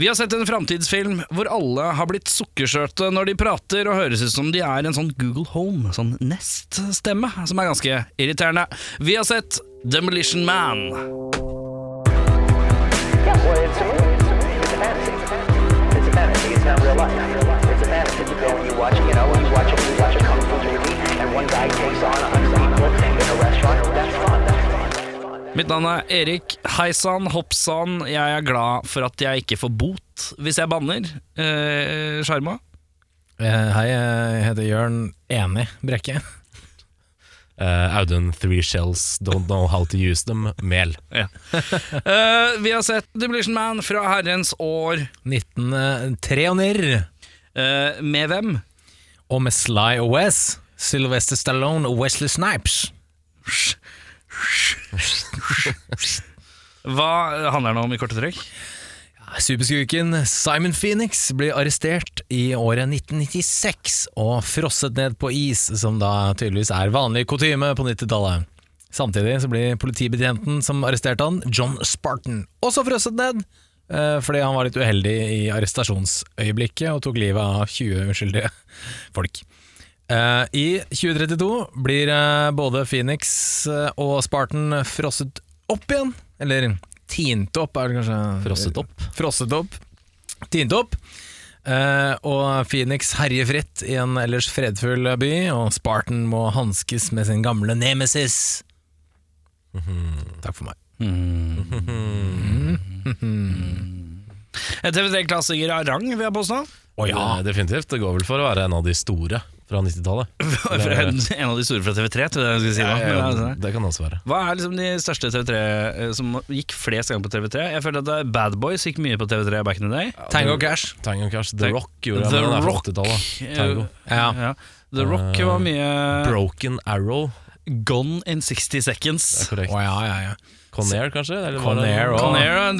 Vi har sett en framtidsfilm hvor alle har blitt sukkersøte når de prater og høres ut som de er en sånn Google Home, sånn Nest-stemme, som er ganske irriterende. Vi har sett Demolition Man. Yeah, well, it's a. It's a. Mitt navn er Erik. Hei sann, hopp sann. Jeg er glad for at jeg ikke får bot hvis jeg banner. Eh, Sjarma? Eh, Hei, jeg heter Jørn Enig Brekke. Uh, Audun Three Shells Don't Know How To Use Them Mel. Ja. Eh, vi har sett Demolition Man fra herrens år. 1993. Uh, med hvem? Og med Sly og Wes, Sylvester Stallone og Wesley Snipes. Hva handler den om i korte trekk? Superskurken Simon Phoenix blir arrestert i året 1996 og frosset ned på is, som da tydeligvis er vanlig kutyme på 90-tallet. Samtidig så blir politibetjenten som arresterte han, John Spartan, også frosset ned, eh, fordi han var litt uheldig i arrestasjonsøyeblikket og tok livet av 20 uskyldige folk. Eh, I 2032 blir eh, både Phoenix eh, og Spartan frosset opp igjen, eller tint opp, er det kanskje? Frosset opp. Frosset opp. Tint opp. Uh, og Phoenix herjer fritt i en ellers fredfull by, og Spartan må hanskes med sin gamle nemesis. Takk for meg. En TV3-klassiker av rang, vil jeg påstå. Å ja! Eh, definitivt. Det går vel for å være en av de store fra 90-tallet. For en, en av de store fra TV3, tror jeg jeg skulle si. Ja, ja, ja, Det kan også være. Hva er liksom de største TV3 eh, som gikk flest ganger på TV3? Jeg føler at eh, Bad Boys gikk mye på TV3 back in the day. Tango Cash. Tango Cash, The Rock gjorde The det, det Rock. 80-tallet. Tango. Ja. Ja. The Rock Eh, var mye Broken Arrow, Gone in 60 Seconds. det er korrekt. Oh, ja, ja, ja. Conair, kanskje? Det- Conair og- en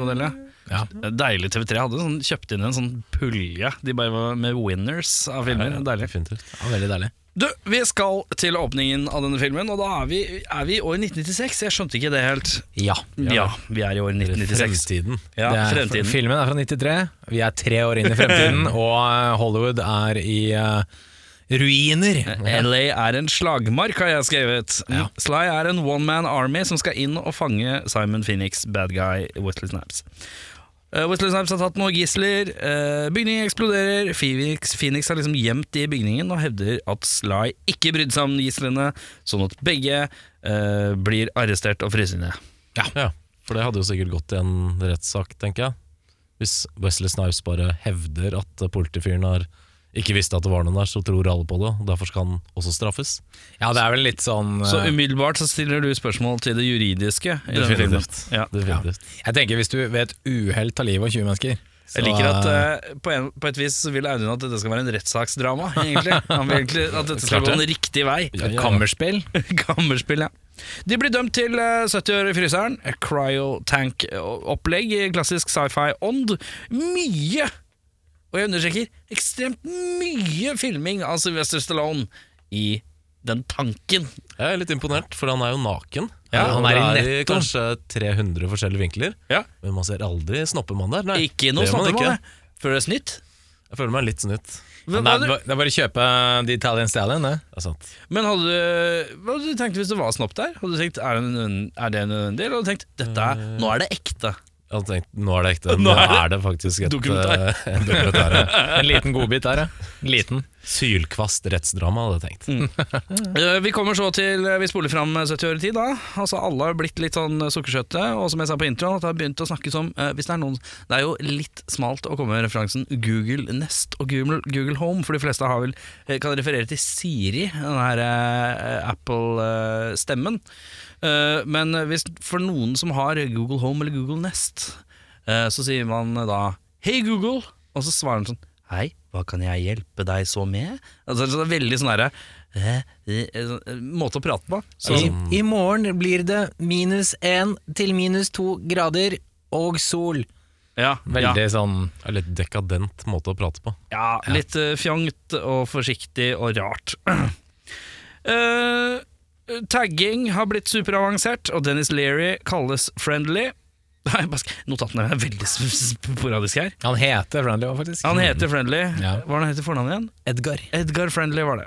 god del, ja. Ja. Deilig TV3 hadde sånn, kjøpt inn en sånn pulje De bare var med winners av filmer. Deilig. Definitivt. ja veldig deilig. Du, vi skal til åpningen av denne filmen, og da er vi, er vi i år 1996. Jeg skjønte ikke det helt. Ja. Ja, vi er i år 1996. Fremtiden. Ja, er, fremtiden. Filmen er fra 93, vi er tre år inn i fremtiden, og eh, Hollywood er i uh, ruiner. LA er en slagmark, har jeg skrevet. Ja. Sly er en one man army som skal inn og fange Simon Phoenix, bad guy Wesley Snipes. Uh, Wesley Snipes har tatt noen gisler, uh, bygningen eksploderer, Phoenix, Phoenix har liksom gjemt i bygningen og hevder at Sly ikke brydde seg om gislene, sånn at begge uh, blir arrestert og fryst inne. Ja, for det hadde jo sikkert gått i en rettssak, tenker jeg. Hvis Wesley Snipes bare hevder at politifyren har ikke visste at det var noen der, så tror alle på det. og Derfor skal han også straffes. Ja, det er vel litt sånn Så eh, umiddelbart så stiller du spørsmål til det juridiske. I denne filmen. Definitivt. Ja. Jeg tenker hvis du ved et uhell tar livet av 20 mennesker så, Jeg liker at eh, eh, på, en, på et vis så vil Audun at dette skal være en rettssaksdrama, egentlig. Han vil egentlig at dette skal gå en riktig vei. Ja, ja, ja. Kammerspill. Kammerspill, ja. De blir dømt til eh, 70 år i fryseren. Cryo-tank-opplegg i klassisk sci-fi-ånd. Mye, og jeg understreker ekstremt mye filming av Sylvester Stallone i den tanken. Jeg er litt imponert, for han er jo naken. Ja, han er i det er i netto. kanskje 300 forskjellige vinkler, Ja. men man ser aldri snoppemann der. Nei, Ikke noe snoppemann, er snytt. Jeg føler meg litt snytt. Det er bare å kjøpe The Italian Stallion, det. Det er sant. men hadde du, hva hadde du tenkt hvis det var snopp der? Hadde du tenkt, Er det, en er det nødvendig? Eller hadde du tenkt dette er, nå er det ekte? Jeg hadde tenkt, nå er det ekte. Nå er det, er det faktisk et Dokumentar. eh, en dokumentar. ja. En liten godbit der, ja. Liten. Sylkvast rettsdrama, hadde jeg tenkt. Mm. Vi kommer så til eh, Vi spoler fram 70 år i tid, da. Altså Alle har blitt litt sånn sukkersøte. Og som jeg sa på introen, at det har begynt å snakkes om eh, Hvis det er noen Det er jo litt smalt å komme med referansen Google Nest og Google, Google Home, for de fleste har vel eh, kan referere til Siri, den her eh, Apple-stemmen. Eh, men hvis for noen som har Google Home eller Google Nest, eh, så sier man da Hei, Google! Og så svarer den sånn Hei, hva kan jeg hjelpe deg så med? Altså, så det er veldig sånn derre eh, eh, eh, Måte å prate på. Så, I, I morgen blir det minus én til minus to grader og sol. ja, ja, Veldig sånn er litt dekadent måte å prate på. ja, litt ja. fjongt og forsiktig og rart. Eh, tagging har blitt superavansert, og Dennis Leary kalles friendly. Notatene er veldig sporadiske her. Han heter Friendly òg, faktisk. Han heter Friendly. Ja. Hva er han heter fornavnet igjen? Edgar. Edgar Friendly var det.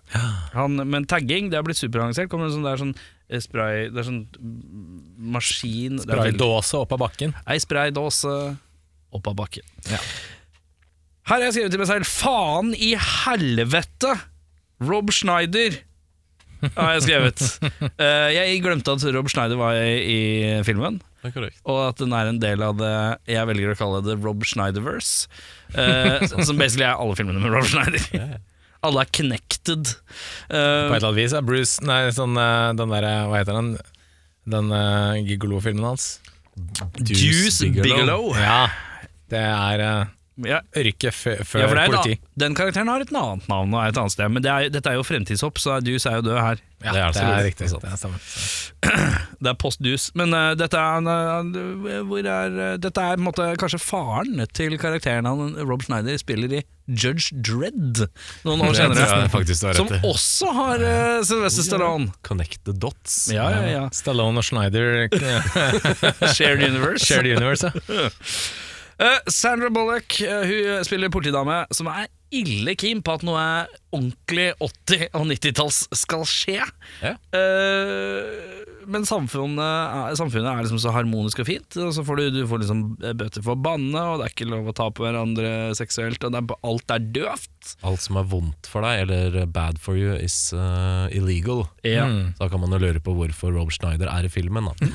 Han, men tagging det har blitt superavansert. Kommer det sånn, det er sånn eh, spray Det er sånn mm, maskin er Spraydåse opp av bakken. Ei spraydåse opp av bakken. Ja. Her har jeg skrevet til meg selv Faen i helvete! Rob Schneider har jeg skrevet. Eh, jeg glemte at Rob Schneider var i, i filmen. Det er korrekt. Og at den er en del av det jeg velger å kalle det Rob Schneiderverse. eh, som basically er alle filmene med Rob Schneider. Alle er connected. På Eh, et eller annet vis er Bruce Nei, sånn eh, den derre Hva heter den? Den uh, gigolo-filmen hans. Deuce Bigelow. Ja. Det er uh, Ja, yrket før ja, politi. da, den karakteren har et annet navn og er et annet sted. Men det er, dette er jo fremtidshopp, så dus er jo død her. Ja, det er det er riktig. Det er Det er stemmer. Det post Deuce. Men uh, dette er, uh, er uh, Dette er måte kanskje faren til karakteren han Rob Schneider spiller i Judge Dredd noen år senere. har Som også har uh, Sylvester Stallone. Connect the dots. Ja, ja, ja. Stallone og Schneider Shared Universe. Shared Universe. Eh, Sandra Bullock eh, Hun spiller politidame som er ille keen på at noe ordentlig 80- og 90-talls skal skje. Ja. Eh, men samfunnet samfunnet er liksom så harmonisk og fint. Og så får du, du får liksom bøter for å banne, og det er ikke lov å ta på hverandre seksuelt. Og det er, alt er døvt. Alt som er vondt for deg, eller bad for you, is uh, illegal. Ja. Mm. Så da kan man jo lure på hvorfor Rob Schneider er i filmen. Da.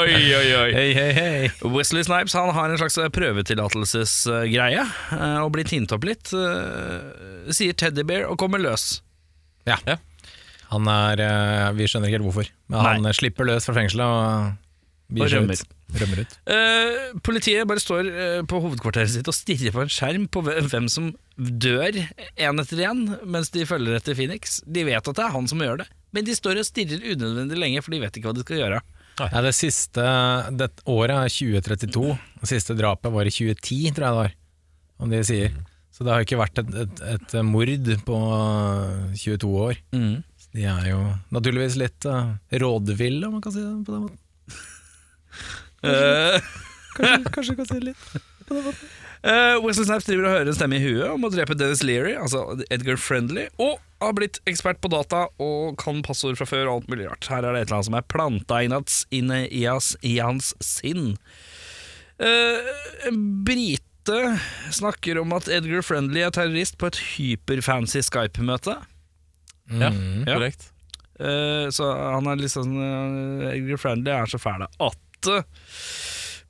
Oi, oi, oi. Hei, hey, hey. Wesley Snipes han har en slags prøvetillatelsesgreie, eh, og blir tint opp litt. Sier sier teddybear og kommer løs. Ja. Ja. Han er eh, Vi skjønner ikke helt hvorfor, men han Nei. slipper løs fra fengselet og, Og rømmer. ut. Rømmer ut. Uh, politiet bare står eh, på hovedkvarteret sitt og stirrer på en skjerm på hvem som dør én etter én, mens de følger etter Phoenix. De vet at det er han som gjør det, men de står og stirrer unødvendig lenge, for de vet ikke hva de skal gjøre. Ja, det siste det året er 2032. Det siste drapet var i 2010, tror jeg det var. Om de sier. Så det har ikke vært et, et, et mord på 22 år. Så De er jo naturligvis litt uh, rådville, om man kan si det på den måten. Eh, Kanskje, kanskje kan si det litt. på den måten. Uh, Wesley Snipes driver og hører en stemme i huet om å drepe Dennis Leary, altså Edgar Friendly, og har blitt ekspert på data og kan passord fra før og alt mulig rart. Her er det et eller annet som er planta inn inne i, hans, i hans sinn. Uh, brite snakker om at Edgar Friendly er terrorist på et hyperfancy Skype-møte. Ja, Mm. Ja. korrekt. Eh, så han er litt sånn eh, Edgar Friendly er så fæl at eh,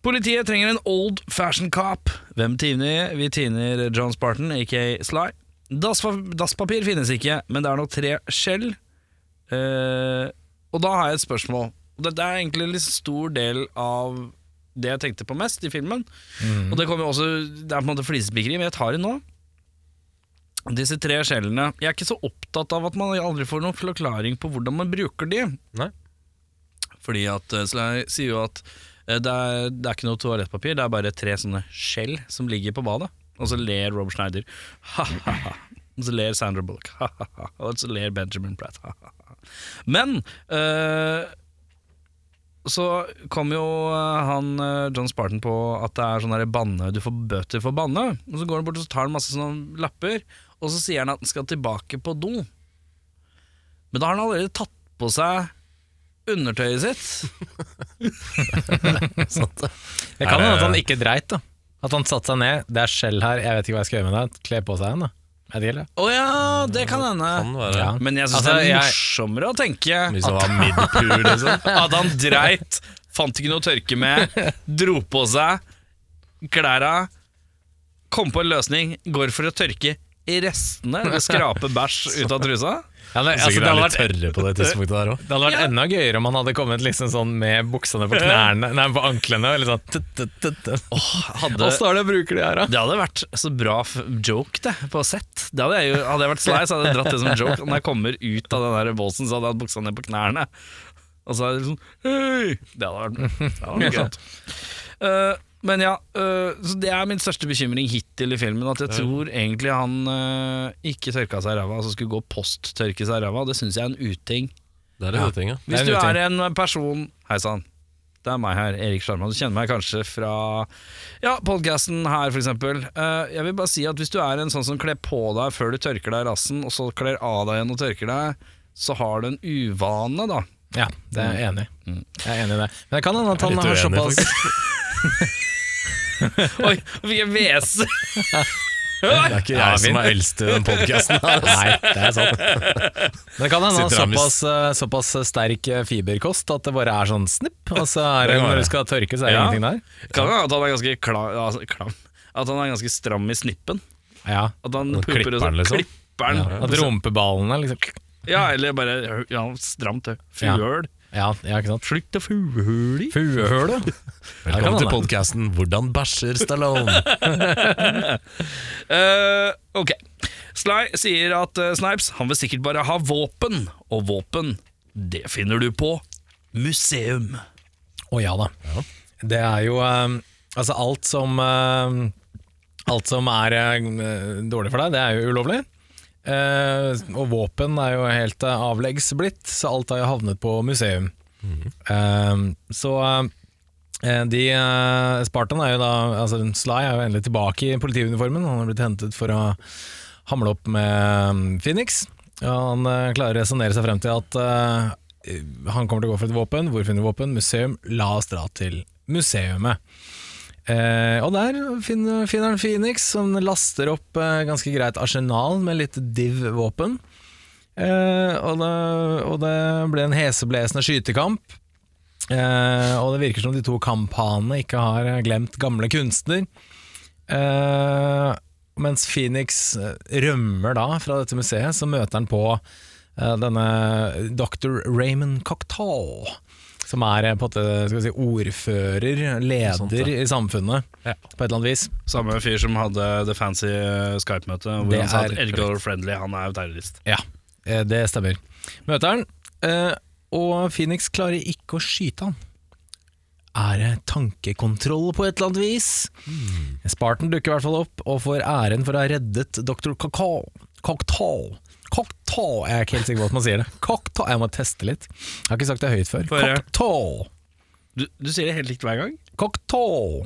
Politiet trenger en old fashion cop. Hvem tiner? Vi tiner John Spartan, aka Sly. Dasspapir finnes ikke, men det er nok tre skjell. Eh, og da har jeg et spørsmål. Og Dette er egentlig en litt stor del av det jeg tenkte på mest i filmen. Og det kommer jo også Det er på en måte flisespikkeri, men jeg tar det nå. Disse tre skjellene Jeg er ikke så opptatt av at man aldri får noen forklaring på hvordan man bruker de. Nei. Fordi at Slay sier jo at eh, det er, det er ikke noe toalettpapir, det er bare tre sånne skjell som ligger på badet. Og så ler Rob Schneider. Ha-ha-ha. Og så ler Sandra Bullock. Ha-ha-ha. Og så ler Benjamin Pratt. Ha-ha-ha. Men øh, så kom jo eh, han eh, John Spartan på at det er sånn banne Du får bøter for banne. Og så går han bort og tar han masse sånne lapper, og så sier han at han skal tilbake på do. Men da har han allerede tatt på seg undertøyet sitt. Det kan hende at han ikke dreit, da. At han satte seg ned. Det er skjell her, jeg vet ikke hva jeg skal gjøre med det. Kle på seg en, da. Det ikke det? Å ja, det kan hende. Ja. Men jeg syns Altså, det er jeg- å tenke Hvis var midpool, liksom. at han dreit, fant ikke noe å tørke med, dro på seg klæra, kom på en løsning, går for å tørke restene, eller skrape bæsj ut av trusa. Ja, nei, altså, det hadde vært, tørre på det tidspunktet der det hadde vært Ja. enda gøyere om han hadde kommet liksom sånn med buksene på knærne Nei, på anklene. Og sånn t -t -t oh, Hadde, Åssen er det jeg bruker de her, da? det hadde vært så bra f- joke, det, på sett. Det hadde jeg jo, hadde jeg vært Sly, så hadde jeg dratt det som joke. Når jeg kommer ut av den der båsen, så hadde jeg hatt buksa ned på knærne. Og så er det sånn Hei! Det hadde vært, det hadde vært morsomt. Eh, men ja, eh, så det er min største bekymring hittil i filmen. At jeg tror egentlig han eh, ikke tørka seg i ræva, altså skulle gå posttørke seg i ræva. Det syns jeg er en uting. Det er en Ja. uting, ja. Hvis Det du er en er en person Hei sann. Det er meg her, Erik Sjarmann. Du kjenner meg kanskje fra ja, podkasten her, for eksempel. Eh, jeg vil bare si at hvis du er en sånn som kler på deg før du tørker deg i rassen, og så kler av deg igjen og tørker deg, så har du en uvane, da. Ja, det er jeg enig i. Jeg er enig i det. Men det kan hende at han har såpass Oi, fikk jeg hvese! Det er ikke jeg som er eldst i den podkasten. Nei, det er sant. Det kan hende såpass, eh, såpass sterk eh, fiberkost at det bare er sånn snipp, og så er det når du skal tørke, så er det Ja. ingenting der. Kan hende at han er ganske klam, altså, klam. At han er ganske stram i snippen. Ja. At han Og pupper og sånn. liksom. klipper den. At rumpeballene liksom Ja, eller bare ja, stramt tøy. Ja, ja ikke sant. Slutt å fuehull i. Velkommen til podkasten 'Hvordan bæsjer Stallone'. Eh, ok. Sly sier at eh, Snipes han vil sikkert bare ha våpen, og våpen, det finner du på museum. Å ja da. Det er jo eh, Altså, alt som eh, Alt som er eh, dårlig for deg, det er jo ulovlig. Eh, og våpen er jo helt eh, avleggs blitt, så alt har jo havnet på museum. Eh, så eh, de Spartan er jo da Altså Sly er jo endelig tilbake i politiuniformen. Han har blitt hentet for å hamle opp med mm, Phoenix. Ja, han klarer å resonnere seg frem til at eh, han kommer til å gå for et våpen. Hvor finner du våpen? Museum. La oss dra til museumet. Eh, og der finner, han Phoenix, som laster opp eh, ganske greit arsenal med litt div-våpen. Eh, og, og det ble en heseblesende skytekamp. Eh, og det virker som de to kamphanene ikke har glemt gamle kunstner. Eh, mens Phoenix eh, rømmer da fra dette museet, så møter han på denne dr. Raymond Cocteau, som er eh, på en måte skal vi si, ordfører, leder sånt, ja. i samfunnet, Ja. på et eller annet vis. Samme fyr som hadde det fancy eh, Skype-møtet, hvor Det han sa at Edgar Friendly han er jo terrorist. Ja, eh, det stemmer. Møter han, eh, og Phoenix klarer ikke å skyte han. Er det tankekontroll på et eller annet vis? Spartan dukker i hvert fall opp og får æren for å ha reddet dr. Cocteau. Cocteau. er Jeg ikke helt sikker på at man sier det. Cocteau. Jeg må teste litt. Jeg har ikke sagt det høyt før. Få høre. Cocteau. Du, du sier det helt likt hver gang? Cocteau.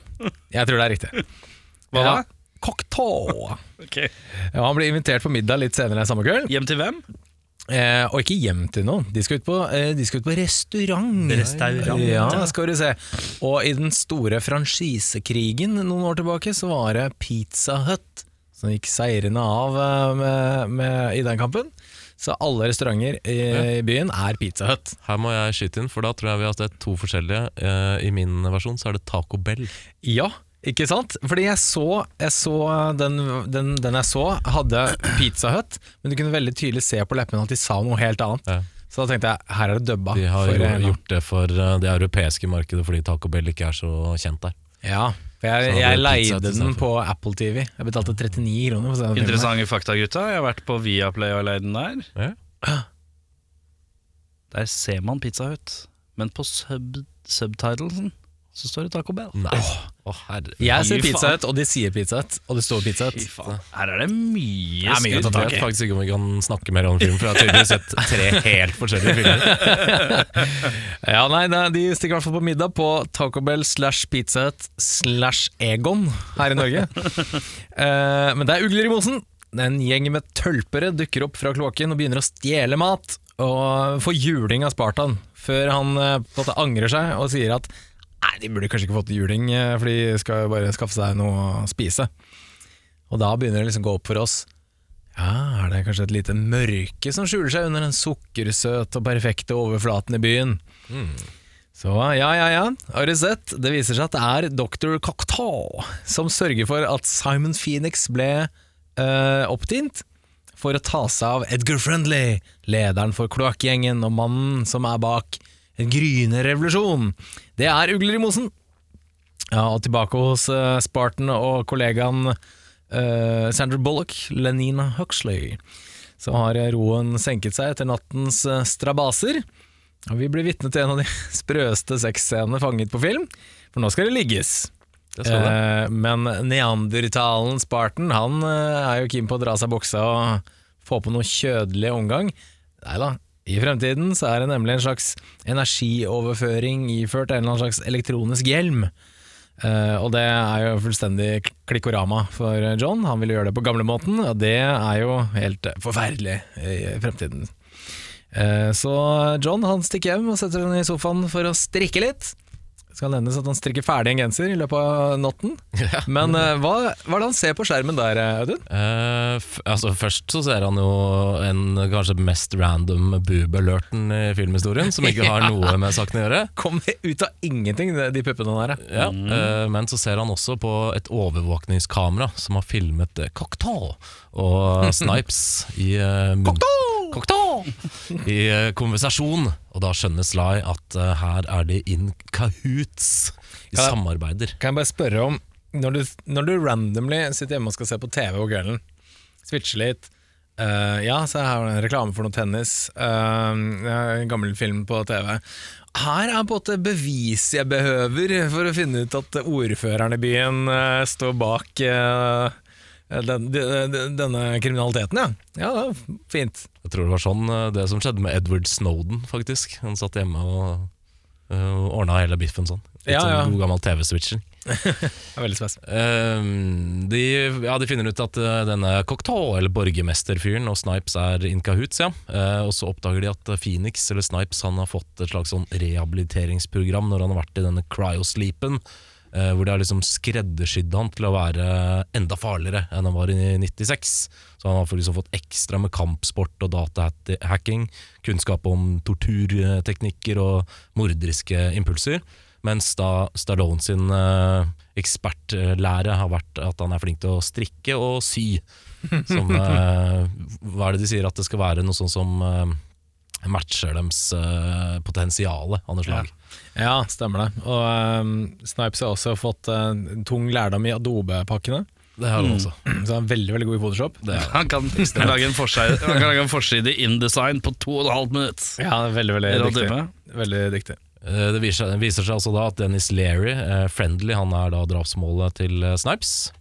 Jeg tror det er riktig. Hva da? Ja. Cocteau. Ok. Ja, han blir invitert på middag litt senere samme kveld. Hjem til hvem? Eh, og ikke hjem til noen. De skal ut på, eh, de skal ut på restaurant. Restaurant, ja. skal du se. Og i den store franchisekrigen noen år tilbake, så var det Pizza Hut som gikk seirende av eh, med, med, i den kampen. Så alle restauranter i, i byen er Pizza Hut. Her må jeg skyte inn, for da tror jeg vi har sett to forskjellige. Eh, I min versjon så er det Taco Bell. Ja, ikke sant? Fordi jeg så, jeg så den, den, den jeg så, hadde Pizza Hut, men du kunne veldig tydelig se på leppene at de sa noe helt annet. Ja. Så da tenkte jeg, her er det dubba. De har gjort det for eh, det europeiske markedet fordi Taco Bell ikke er så kjent der. Ja, jeg, jeg leide den på Apple TV. Jeg betalte 39 kroner. For. Interessante fakta, gutta. Jeg har vært på Viaplay og leid den der. Ja. Der ser man Pizza Hut, men på sub subtitlesen så står det Taco Bell. Nei. Å, herre. Jeg ser Pizza. Hut, og de sier Pizza Hut, og det står Pizza Hut. Her er det mye Det mye skudd. Jeg vet faktisk ikke om vi kan snakke mer om film, for jeg har tydeligvis sett tre helt forskjellige filmer. Ja, nei, nei, De stikker i hvert fall på middag på Taco Bell slash Pizza Hut slash Egon her i Norge. uh, men det er ugler i mosen. En gjeng med tølpere dukker opp fra kloakken og begynner å stjele mat. Og får juling av Spartan, før han uh, angrer seg og sier at Nei, de burde kanskje ikke fått juling, eh, for de skal jo bare skaffe seg noe å spise. Og da begynner det liksom å gå opp for oss. Ja, er det kanskje et lite mørke som skjuler seg under den sukkersøte og perfekte overflaten i byen? Så ja, ja, ja, har du sett? Det viser seg at det er Dr. Cocteau som sørger for at Simon Phoenix ble øh, opptint for å ta seg av Edgar Friendly, lederen for kloakkgjengen og mannen som er bak en gryende revolusjon. Det er ugler i mosen. Ja, og tilbake hos uh, Spartan og kollegaen uh, Sandra Bullock, Lenina Huxley. Så har roen senket seg etter nattens uh, strabaser. Og vi blir vitne til en av de sprøeste sexscenene fanget på film, for nå skal det ligges. Det skal det. Eh, men neandertalen Spartan Han eh, er jo keen på å dra seg buksa og få på noe kjødelig omgang. Nei da, I fremtiden så er det nemlig en slags energioverføring iført en eller annen slags elektronisk hjelm. Uh, og det er jo fullstendig klikkorama for John. Han ville gjøre det på gamlemåten, og det er jo helt forferdelig i fremtiden. Uh, så John han stikker hjem og setter seg i sofaen for å strikke litt. Skal nevnes at han strikker ferdig en genser i løpet av natten. Men uh, hva, hva er det han ser på skjermen der, Audun? Uh, altså Først så ser han jo en kanskje mest random boob-alerten i filmhistorien, som ikke har noe med saken å gjøre. Kom ut av ingenting, de puppene der. Ja, eh, Men så ser han også på et overvåkningskamera som har filmet cocktail og Snipes i uh, I eh, konversasjon. Og da skjønner Sly at eh, her er de in cahoots. De Ja. samarbeider. Kan jeg bare spørre om Når du, når du randomly sitter hjemme og skal se på TV om kvelden, switcher litt eh, Ja, så her er det en reklame for noe tennis. eh, ja, en gammel film på TV. Her er på en måte beviset jeg behøver for å finne ut at ordføreren i byen eh, står bak eh, den, den, denne kriminaliteten, ja. Ja, det var fint. Jeg tror det var sånn eh, det som skjedde med Edward Snowden, faktisk. Han satt hjemme og uh, ordna hele biffen sånn. Litt Ja, ja. sånn god gammel TV-switching. Det veldig spes. Ehm, de, ja, de finner ut at uh, denne Cocteau, eller borgermesterfyren, og Snipes er in cahoots, ja. Uh, og så oppdager de at Phoenix, eller Snipes, han har fått et slags sånn rehabiliteringsprogram når han har vært i denne cryosleepen. Eh, hvor de har liksom skreddersydd han til å være enda farligere enn han var i 96. Så han har liksom fått ekstra med kampsport og datahacking, kunnskap om torturteknikker og morderiske impulser. Mens da Stallone sin eh, ekspertlære har vært at han er flink til å strikke og sy. Som, eh, hva er det de sier? At det skal være noe sånn som matcher deres uh, potensial av noe slag. Ja, stemmer det. Og um, Snipes har også fått uh, tung lærdom i Adobe-pakkene. Det har han også. Så han er veldig veldig god i Photoshop. Det er. Han kan lage en forside, han kan lage en forside i InDesign på to og et halvt minutt. Ja, er veldig, veldig Er dyktig. Veldig dyktig. Eh, Det viser, viser seg altså da at Dennis Leary, eh, Friendly, han er da drapsmålet til eh, Snipes.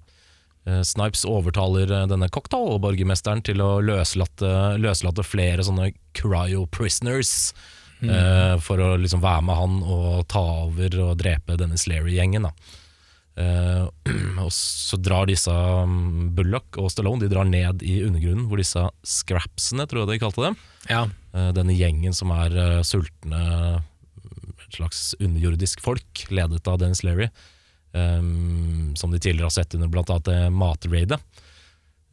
Eh, Snipes overtaler eh, denne cocktailborgermesteren til å løslate, løslate flere sånne cryo-prisoners. eh, for å liksom være med han og ta over og drepe Dennis Leary-gjengen. da. Eh, og så drar disse um, Bullock og Stallone De drar ned i undergrunnen, hvor disse scrapsene, tror jeg de kalte dem, Ja, uh, denne gjengen som er sultne, et slags underjordisk folk, ledet av Dennis Leary, eh, som de tidligere har sett under blant annet det matraidet.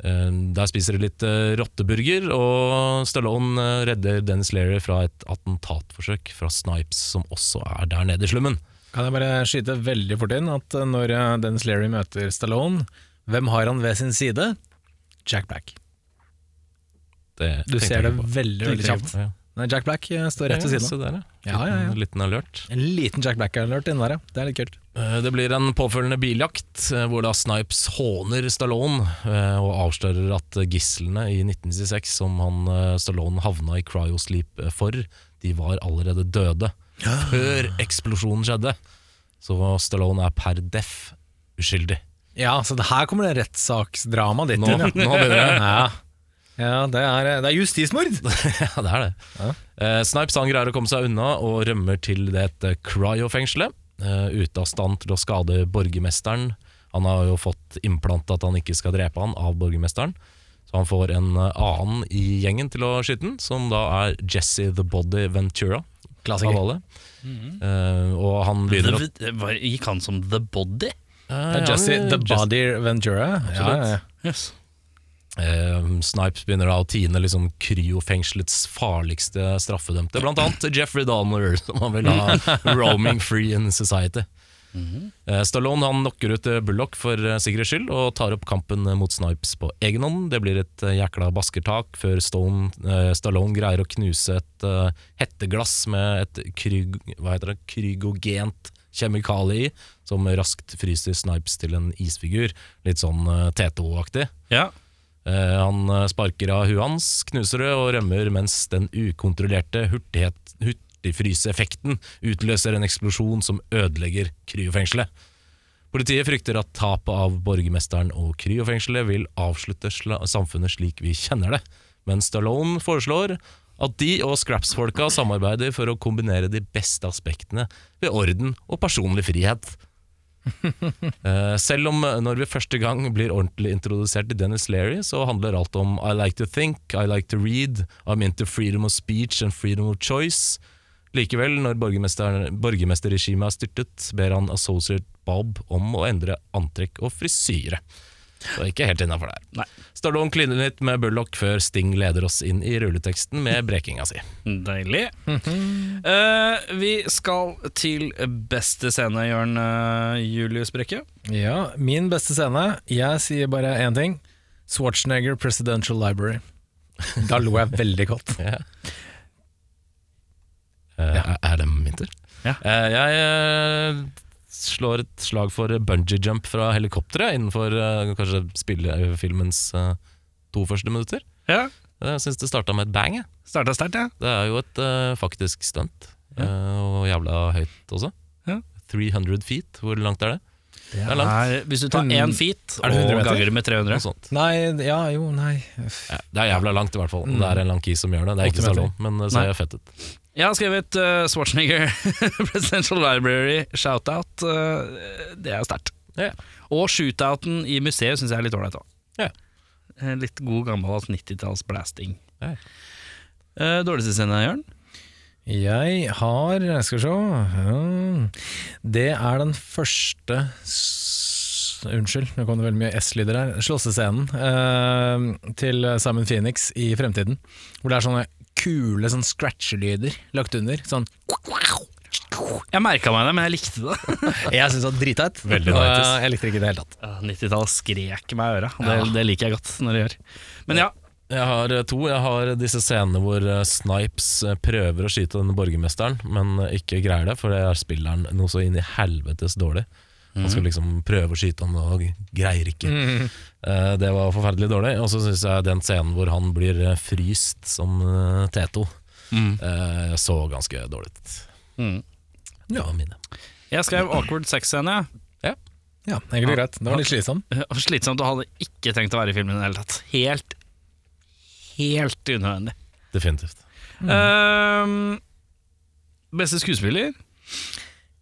Um, der spiser de litt uh, rotteburger, og Stallone uh, redder Dennis Leary fra et attentatforsøk fra Snipes, som også er der nede i slummen. Kan jeg bare skyte veldig fort inn at eh, når eh, Dennis Leary møter Stallone, hvem har han ved sin side? Jack Black. Det Du ser det veldig veldig kjapt. Ja ja. Nei, Jack Black eh, står rett ved siden se av. der, ja. Ja, ja, ja. Liten, alert. En liten Jack Black-alert inni der, ja. Det er litt kult. Eh, Det blir en påfølgende biljakt, eh, hvor da Snipes håner Stallone og avslører at gislene i 1996, som han Stallone havna i cryosleep for, de var allerede døde før eksplosjonen skjedde. Så Stallone er per deff uskyldig. Ja, så det her kommer det rettssaksdramaet ditt Nå, inn, ja. nå begynner det. Ja, ja det, er, det er justismord! Ja, det er det. Eh, Snipes han greier å komme seg unna og rømmer til dette cryo-fengselet. eh, ute av stand til å skade borgermesteren. Han har jo fått implantet at han ikke skal drepe han av borgermesteren. Så han får en eh, annen i gjengen til å skyte den, som da er Jesse the Body Ventura. Klassiker. Av alle. Eh, og han begynner å gikk han som The Body? Eh, Det er Jesse the Body Ventura. Ja, Absolutt. ja, ja. Yes. Eh, Snipes begynner da å tine liksom kryofengselets farligste straffedømte, blant annet Jeffrey Dahmer, som han vil ha roaming free in society. Eh, Stallone han knocker ut eh, Bullock for sikkerhets skyld og tar opp kampen mot Snipes på egen hånd. Det blir et jækla baskertak før Stone, Stallone greier å knuse et hetteglass med et kryg, hva heter det, krygogent kjemikalie i, som raskt fryser Snipes til en isfigur. Litt sånn TTO-aktig. Ja. Eh, han eh, sparker av huet hans, knuser det og rømmer mens den ukontrollerte hurtighet, hurtigfryseeffekten utløser en eksplosjon som ødelegger kryofengselet. Politiet frykter at tapet av borgermesteren og kryofengselet vil avslutte samfunnet slik vi kjenner det, men Stallone foreslår At de og Scraps-folka samarbeider for å kombinere de beste aspektene ved orden og personlig frihet. Eh, selv om eh, når vi første gang blir ordentlig introdusert til Dennis Leary, så handler alt om I like to think, I like to read, I'm into freedom of speech and freedom of choice. Likevel, når borgermester- borgermesterregimet er styrtet, ber han associate Bob om å endre antrekk og frisyre. Så ikke helt innafor der. Nei. Stallone kliner litt med Bullock før Sting leder oss inn i rulleteksten med brekinga si. Deilig. uh, vi skal til beste scene, Jørn uh, Julius Brekke. Ja, min beste scene. Jeg sier bare én ting. Schwarzenegger Presidential Library. Da lo jeg veldig godt. Eh, Er det min tur? Ja. Eh, jeg slår et slag for bungee jump fra helikopteret innenfor uh, kanskje spillefilmens uh, to første minutter. Ja. Jeg syns det starta med et bang. jeg. Starta ja. Det er jo et uh, faktisk stunt, eh, og jævla høyt også. Ja. 300 feet, hvor langt er det? Det er langt. Hvis du tar én feet Er det 100 og ganger med 300 Noe sånt. Nei, ja, jo, nei Ja, det er jævla langt, i hvert fall. Det er en lang key som gjør det. Det er ikke 80 meter. Stallone, men det er ser fett ut. Jeg har skrevet uh, Schwarzenegger Presidential Library Shoutout. Uh, det er sterkt. Yeah. Og shootouten i museet syns jeg er litt ålreit òg. Yeah. Litt god gammel 90-talls blasting. Yeah. Uh, dårligste scene, Jørn? Jeg har Skal vi se ja. Det er den første s Unnskyld, nå kom det veldig mye S-lyder her. Slåssescenen eh, til Simon Phoenix i fremtiden. Hvor det er sånne kule sånn scratchelyder lagt under. Sånn Jeg merka meg det, men jeg likte det. Jeg syns det var dritteit. Veldig nice. eh, Jeg likte det ikke i det hele tatt. 90-tallet skrek meg i øra, det, det liker jeg godt når det gjør. Men ja, Jeg har to. Jeg har disse scenene hvor eh, Snipes eh, prøver å skyte denne borgermesteren, men eh, ikke greier det, for det er spilleren noe så inn i helvetes dårlig. Han skal liksom prøve å skyte han og greier ikke. Mm. Det var forferdelig dårlig. Og så syns jeg den scenen hvor han blir fryst som eh, Teto, mm. så ganske dårlig ut. Mm. Ja, mine. jeg skrev awkward sex-scene. Ja, egentlig greit. Det var litt slitsom. Slitsomt Slitsomt og hadde ikke trengt å være i filmen i det hele tatt. Helt, helt unødvendig. Definitivt. Ehm, beste skuespiller?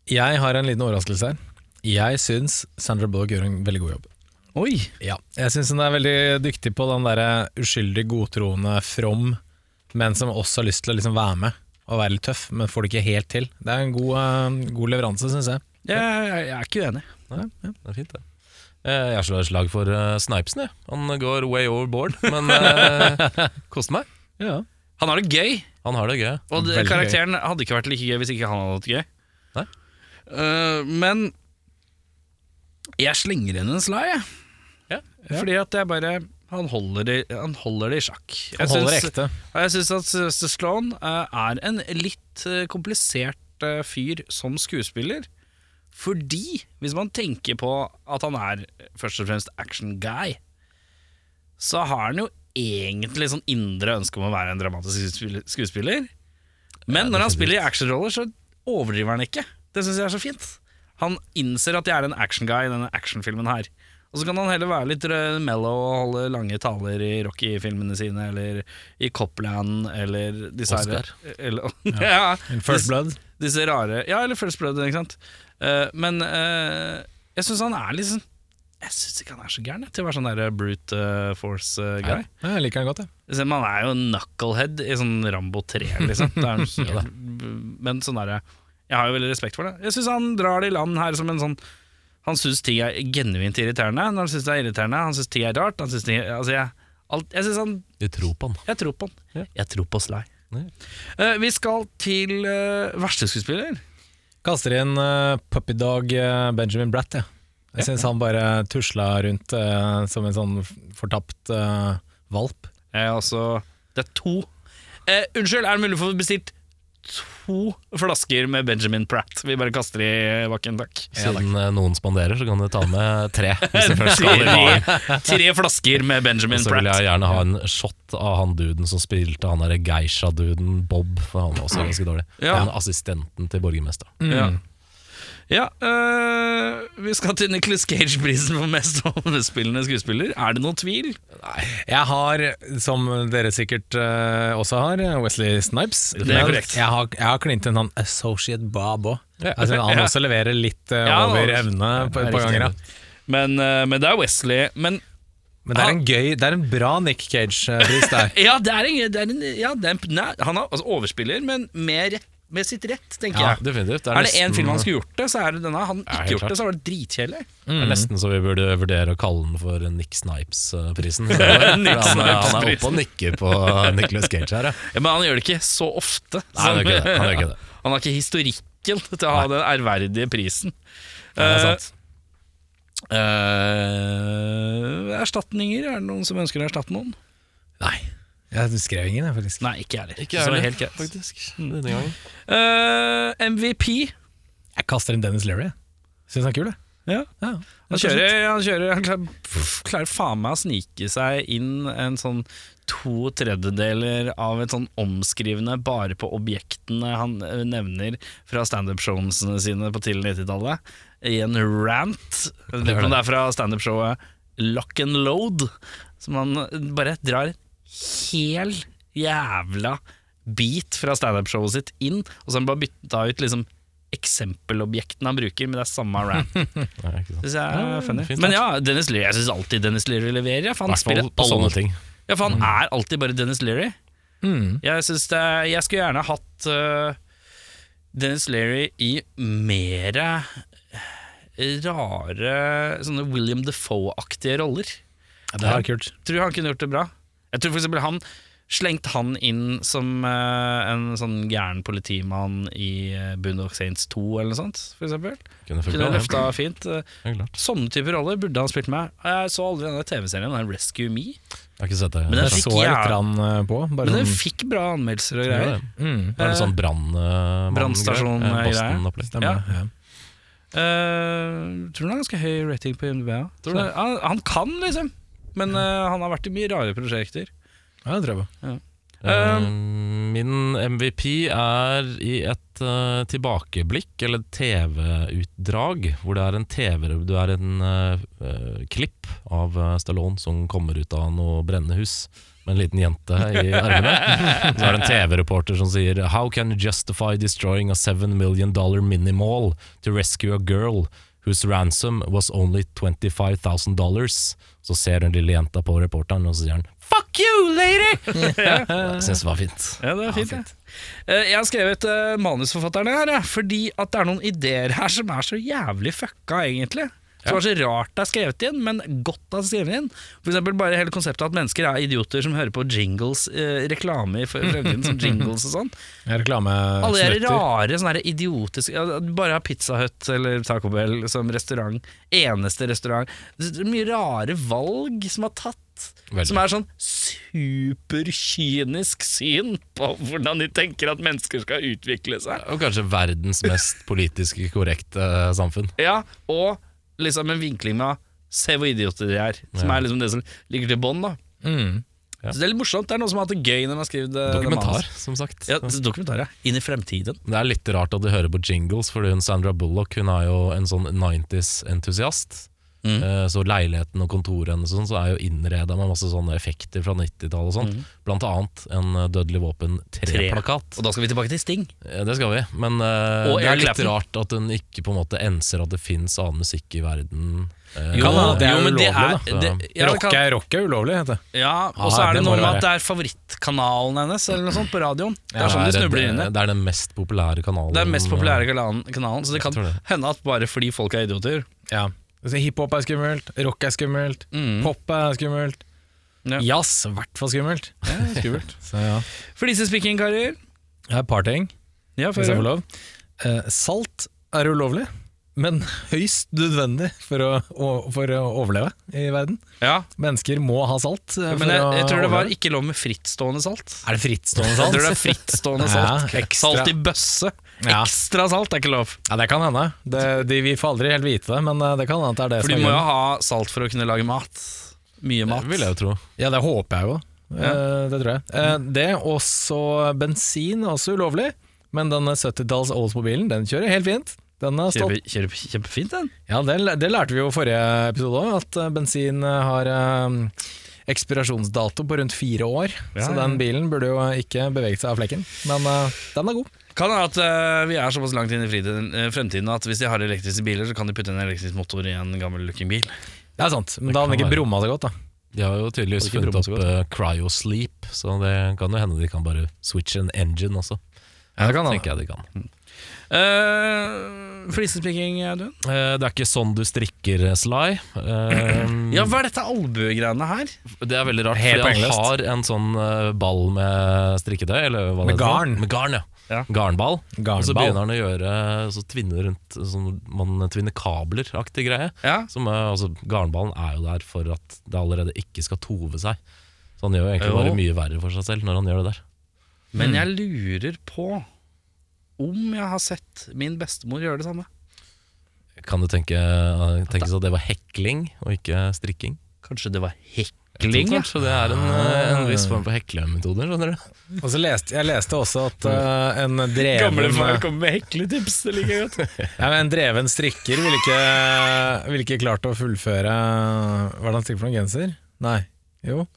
Jeg har en liten overraskelse her. Jeg syns Sandra Bullock gjør en veldig god jobb. Oi! Ja, jeg syns hun er veldig dyktig på den der uskyldig godtroende from, men som også har lyst til å liksom være med og være litt tøff, men får det ikke helt til. Det er en god, uh, god leveranse, syns jeg. Jeg, jeg, jeg er ikke uenig. Nei, det er fint, det. Eh, Jeg slår et slag for uh, Snipesen. jeg. Han går way overboard, men uh, koste meg. Ja. Han har det gøy, Han har det gøy. og det, Veldig karakteren hadde ikke vært like gøy hvis ikke han hadde hatt det gøy. Nei. Uh, men jeg slenger inn en slag, jeg. Ja. Fordi at jeg bare Han holder det, han holder det i sjakk. Jeg Han holder syns- ekte. Og jeg syns at Sylvester Sloan eh, er en litt eh, komplisert eh, fyr som skuespiller. Fordi, hvis man tenker på at han er først og fremst action guy, så har han jo egentlig sånn indre ønske om å være en dramatisk skuespiller- Men Men når han spiller i actionroller, så overdriver han ikke. Det syns jeg er så fint. Han innser at jeg er en action guy i denne actionfilmen her. Og så kan han heller være litt mellow og holde lange taler i Rocky-filmene sine, eller i Copland, eller disse Oscar. her eller, ja. In First Blood. Disse rare Ja, eller First Blood, ikke sant. Eh, men eh, jeg syns han er litt sånn Jeg syns ikke han er så gæren til å være sånn der brute eh, force-guy. Ja, jeg liker han godt, jeg. Man er jo knucklehead i sånn Rambo 3, liksom. Det er helt, men sånn derre Jeg har jo veldig respekt for det. Jeg syns han drar det i land her som en sånn Han syns ting er genuint irriterende. Når han syns det er irriterende, han syns ting er rart. Han synes ting er, altså jeg, alt, jeg synes han Du tror på han. Jeg tror på han. Ja. Jeg tror på Sly. Eh, vi skal til uh, verste skuespiller. Kaster inn uh, puppydog uh, Benjamin Bratt, jeg. Jeg syns han bare tusla rundt uh, som en sånn fortapt uh, valp. Eh, altså, det er to eh, Unnskyld, er det mulig å få bestilt to flasker med Benjamin Pratt? Vi bare kaster i bakken, takk. Siden eh, noen spanderer, så kan du ta med tre. Tre, tre flasker med Og Benjamin så vil jeg gjerne ha en shot av han duden som spilte han derre geisha-duden Bob, for han var også ganske dårlig. Ja. Han assistenten til borgermesteren. Ja. Ja, øh, vi skal til Nicholas Cage-prisen for mest overspillende skuespiller. Er det noen tvil? Jeg har, som dere sikkert øh, også har, Wesley Snipes. Det er korrekt. Jeg har, jeg har klint en han Associate Bob òg. Ja. Altså, han også leverer litt øh, Ja, over evne på et par ganger. Ja. Men, men det er Wesley. Men Men det er en gøy Det er en bra Nick Cage-pris der. ja, det er en, det er en, ja, det er en nei, Han er altså overspiller, men med, rett, med sitt rett, tenker Ja, jeg. definitivt. Er det nesten- én film han skulle gjort det, så er det denne. Han Ja, ikke gjort klart. det, så var det dritkjedelig. Det er nesten så vi burde vurdere å kalle den for Nick Snipes-prisen. Nick han, er- han er Snipes-prisen. oppe og nikker på Nicholas Cage her, ja. Ja, men han gjør det ikke så ofte. Nei, han gjør ikke det. Han gjør ikke det. Han har ikke historikken til å ha den ærverdige prisen. det er Eh, sant. eh, erstatninger? Er det noen som ønsker å erstatte noen? Nei, jeg skrev ingen, jeg, faktisk. Nei, ikke jeg heller. Ikke Så jeg helt greit. faktisk. Denne gangen. Eh, MVP. Jeg kaster inn Dennis Leary. Syns han er kul, jeg. Ja. Ja. Han kjører, han, kjører, han klarer, pff, klarer faen meg å snike seg inn en sånn to tredjedeler av et sånn omskrivende bare på objektene han eh, nevner fra standup-showene sine på tidlig 90-tallet, i en rant. Jeg vet ikke om det er fra standup-showet Lock and Load, som han bare drar hel jævla bit fra standup-showet sitt inn, og så har han bare bytta ut liksom eksempelobjektene han bruker, men det er samme rant. Funny. Men ja, Dennis Leary, jeg syns alltid Dennis Leary leverer. Ja, for han spiller på sånne ting. Ja, for han er alltid bare Dennis Leary. Mm. Jeg, synes det, jeg skulle gjerne hatt uh, Dennis Leary i mere rare Sånne William Defoe-aktige roller. Ja, det er kult. Tror han kunne gjort det bra. Jeg tror for eksempel han slengte han inn som øh, en sånn gæren politimann i uh, Boondock Saints 2 eller noe sånt, for eksempel. Kunne løfta fint. Ja, klart. Sånne typer roller burde han spilt med. Jeg så aldri denne TV-serien, den Rescue Me. Jeg har ikke sett det. Men den Jeg fikk så jeg litt eh, på. Bare Men den sånn, fikk bra anmeldelser og greier. mm, Er det sånn brann... eh, Brannstasjon, mann- eh, greier? Eh, Boston-opplegg. stemmer. Ja. Eh, tror du han har ganske høy rating på IMDb? Ja. Tror Så det. Han, han kan, liksom. Men uh, han har vært i mye rare prosjekter. ja, det tror jeg på. Eh, min MVP er i et uh, tilbakeblikk, eller TV-utdrag, hvor det er en TV Du er en eh, klipp av Stallone som kommer ut av noe brennende hus med en liten jente i armene. Så er det en TV-reporter som sier How can you justify destroying a 7 million dollar mini-mall to rescue a girl whose ransom was only 25,000 dollars? Så ser den lille jenta på reporteren, og så sier han Fuck you, lady! Jeg syns det var fint. Ja, det var fint, det. Eh, jeg har skrevet uh, manusforfatterne her, fordi at det er noen ideer her som er så jævlig fucka, egentlig. Som er så rart det er skrevet inn, men godt det er skrevet inn. For eksempel bare hele konseptet at mennesker er idioter som hører på jingles, eh, reklame i fremtiden som jingles og sånn. Alle de rare, sånne idiotiske ja, Bare ha Pizza Hut eller Taco Bell som restaurant. Eneste restaurant. Det er mye rare valg som er tatt. Veldig. Som er sånn superkynisk syn på hvordan de tenker at mennesker skal utvikle seg. Og kanskje verdens mest politisk korrekte eh, samfunn. Ja, Og liksom en vinkling med Se hvor idioter de er. Som er liksom det som ligger til bånn. Mm. Ja. Så Det er litt morsomt. Det er noen som har hatt det gøy når de har skrevet eh, det Dokumentar, manus. som sagt. Ja, dokumentar, ja. Inn i fremtiden. Det er litt rart at du hører på jingles, fordi hun Sandra Bullock Hun er jo en sånn 90s-entusiast. Mm. Eh, Så leiligheten og kontoret hennes sånn, så er jo innreda med masse sånne effekter fra 90-tallet og sånt. Mm. Blant annet en eh, Dødelig våpen 3-plakat. Og da skal vi tilbake til Sting. Det skal vi, men uh, det er litt Clapton. rart at hun ikke på en måte enser at det fins annen musikk i verden. Uh, Jo, Kan det er jo, men det ulovlig, er, da. det, ja, rock, kan, er, rock er ulovlig, heter det. ja, og så Ah, er det det noe med at det er favorittkanalen hennes, eller noe sånt, på radioen. Det Ja, er sånn de det, snubler inn i. det, er den mest populære kanalen. Det er den mest populære kanalen, kanalen så det kan det. hende at bare fordi folk er idioter. Ja. Altså, Hiphop er skummelt, rock er skummelt, Mm. pop er skummelt. Ja. Jazz, i hvert fall skummelt. Ja, skummelt. Så ja. Flisespikking, karer. Jeg har et par ting, Ja, hvis jeg får lov. Eh, salt er ulovlig, men høyst nødvendig for å, for å overleve i verden. Ja, Mennesker må ha salt. eh, men jeg, jeg tror det var ikke lov med frittstående salt. Er det frittstående salt? Jeg tror det er frittstående salt. Ja. Salt i bøsse. Ja. Ekstra salt er ikke lov. Ja, det kan hende. Det, de, vi får aldri helt vite det, men eh, det kan hende at det er det For som For de må jo ha salt for å kunne lage mat. Mye mat. Det vil jeg jo tro. Ja, det håper jeg jo. Ja. det tror jeg. Eh, det, også bensin er også ulovlig, men denne 70-talls Oldsmobilen, den kjører helt fint. Er. Kjempe, kjempe, kjempefint, den. Ja, det, det lærte vi jo forrige episode òg, at eh, bensin eh, har eh, ekspirasjonsdato på rundt fire år. Ja, så den bilen burde jo ikke beveget seg av flekken. Men eh, den er god. Kan det at uh, vi er såpass langt inn i fritiden, uh, fremtiden at hvis de har elektriske biler, så kan de putte en elektrisk motor i en gammel looking bil. Det er sant, men Det da hadde den ikke være. brumma så godt, da. De har jo tydeligvis funnet opp uh, cryosleep, så det kan jo hende de kan bare switche en engine også. Ja, det kan tenker jeg de kan. Uh, Flisespikking, Audun? Uh, det er ikke sånn du strikker, Sly. Uh, Ja, hva er dette albuegreiene her? Det er veldig rart, Helt fordi han har en sånn eh, ball med strikketøy, eller hva Med det garn. Med garn, ja. Ja. Garnball. Og så begynner han å gjøre Så tvinne rundt Sånn man tvinner kabler-aktig greie. Ja, Som altså, garnballen er jo der for at det allerede ikke skal tove seg. Så han gjør jo egentlig Jo. bare mye verre for seg selv når han gjør det der. Men jeg lurer på om jeg har sett min bestemor gjøre det samme. Kan du tenke, tenkes at det var hekling og ikke strikking? Kanskje det var hekling? ja. kanskje det er en, eh, en viss form for heklemetoder, skjønner du. Og så leste jeg leste også at uh, en dreven kommer med hekletips, det liker jeg godt. ja, men En dreven strikker ville ikke, vil ikke klart å fullføre Hva er det han strikker for noen genser? Nei, jo.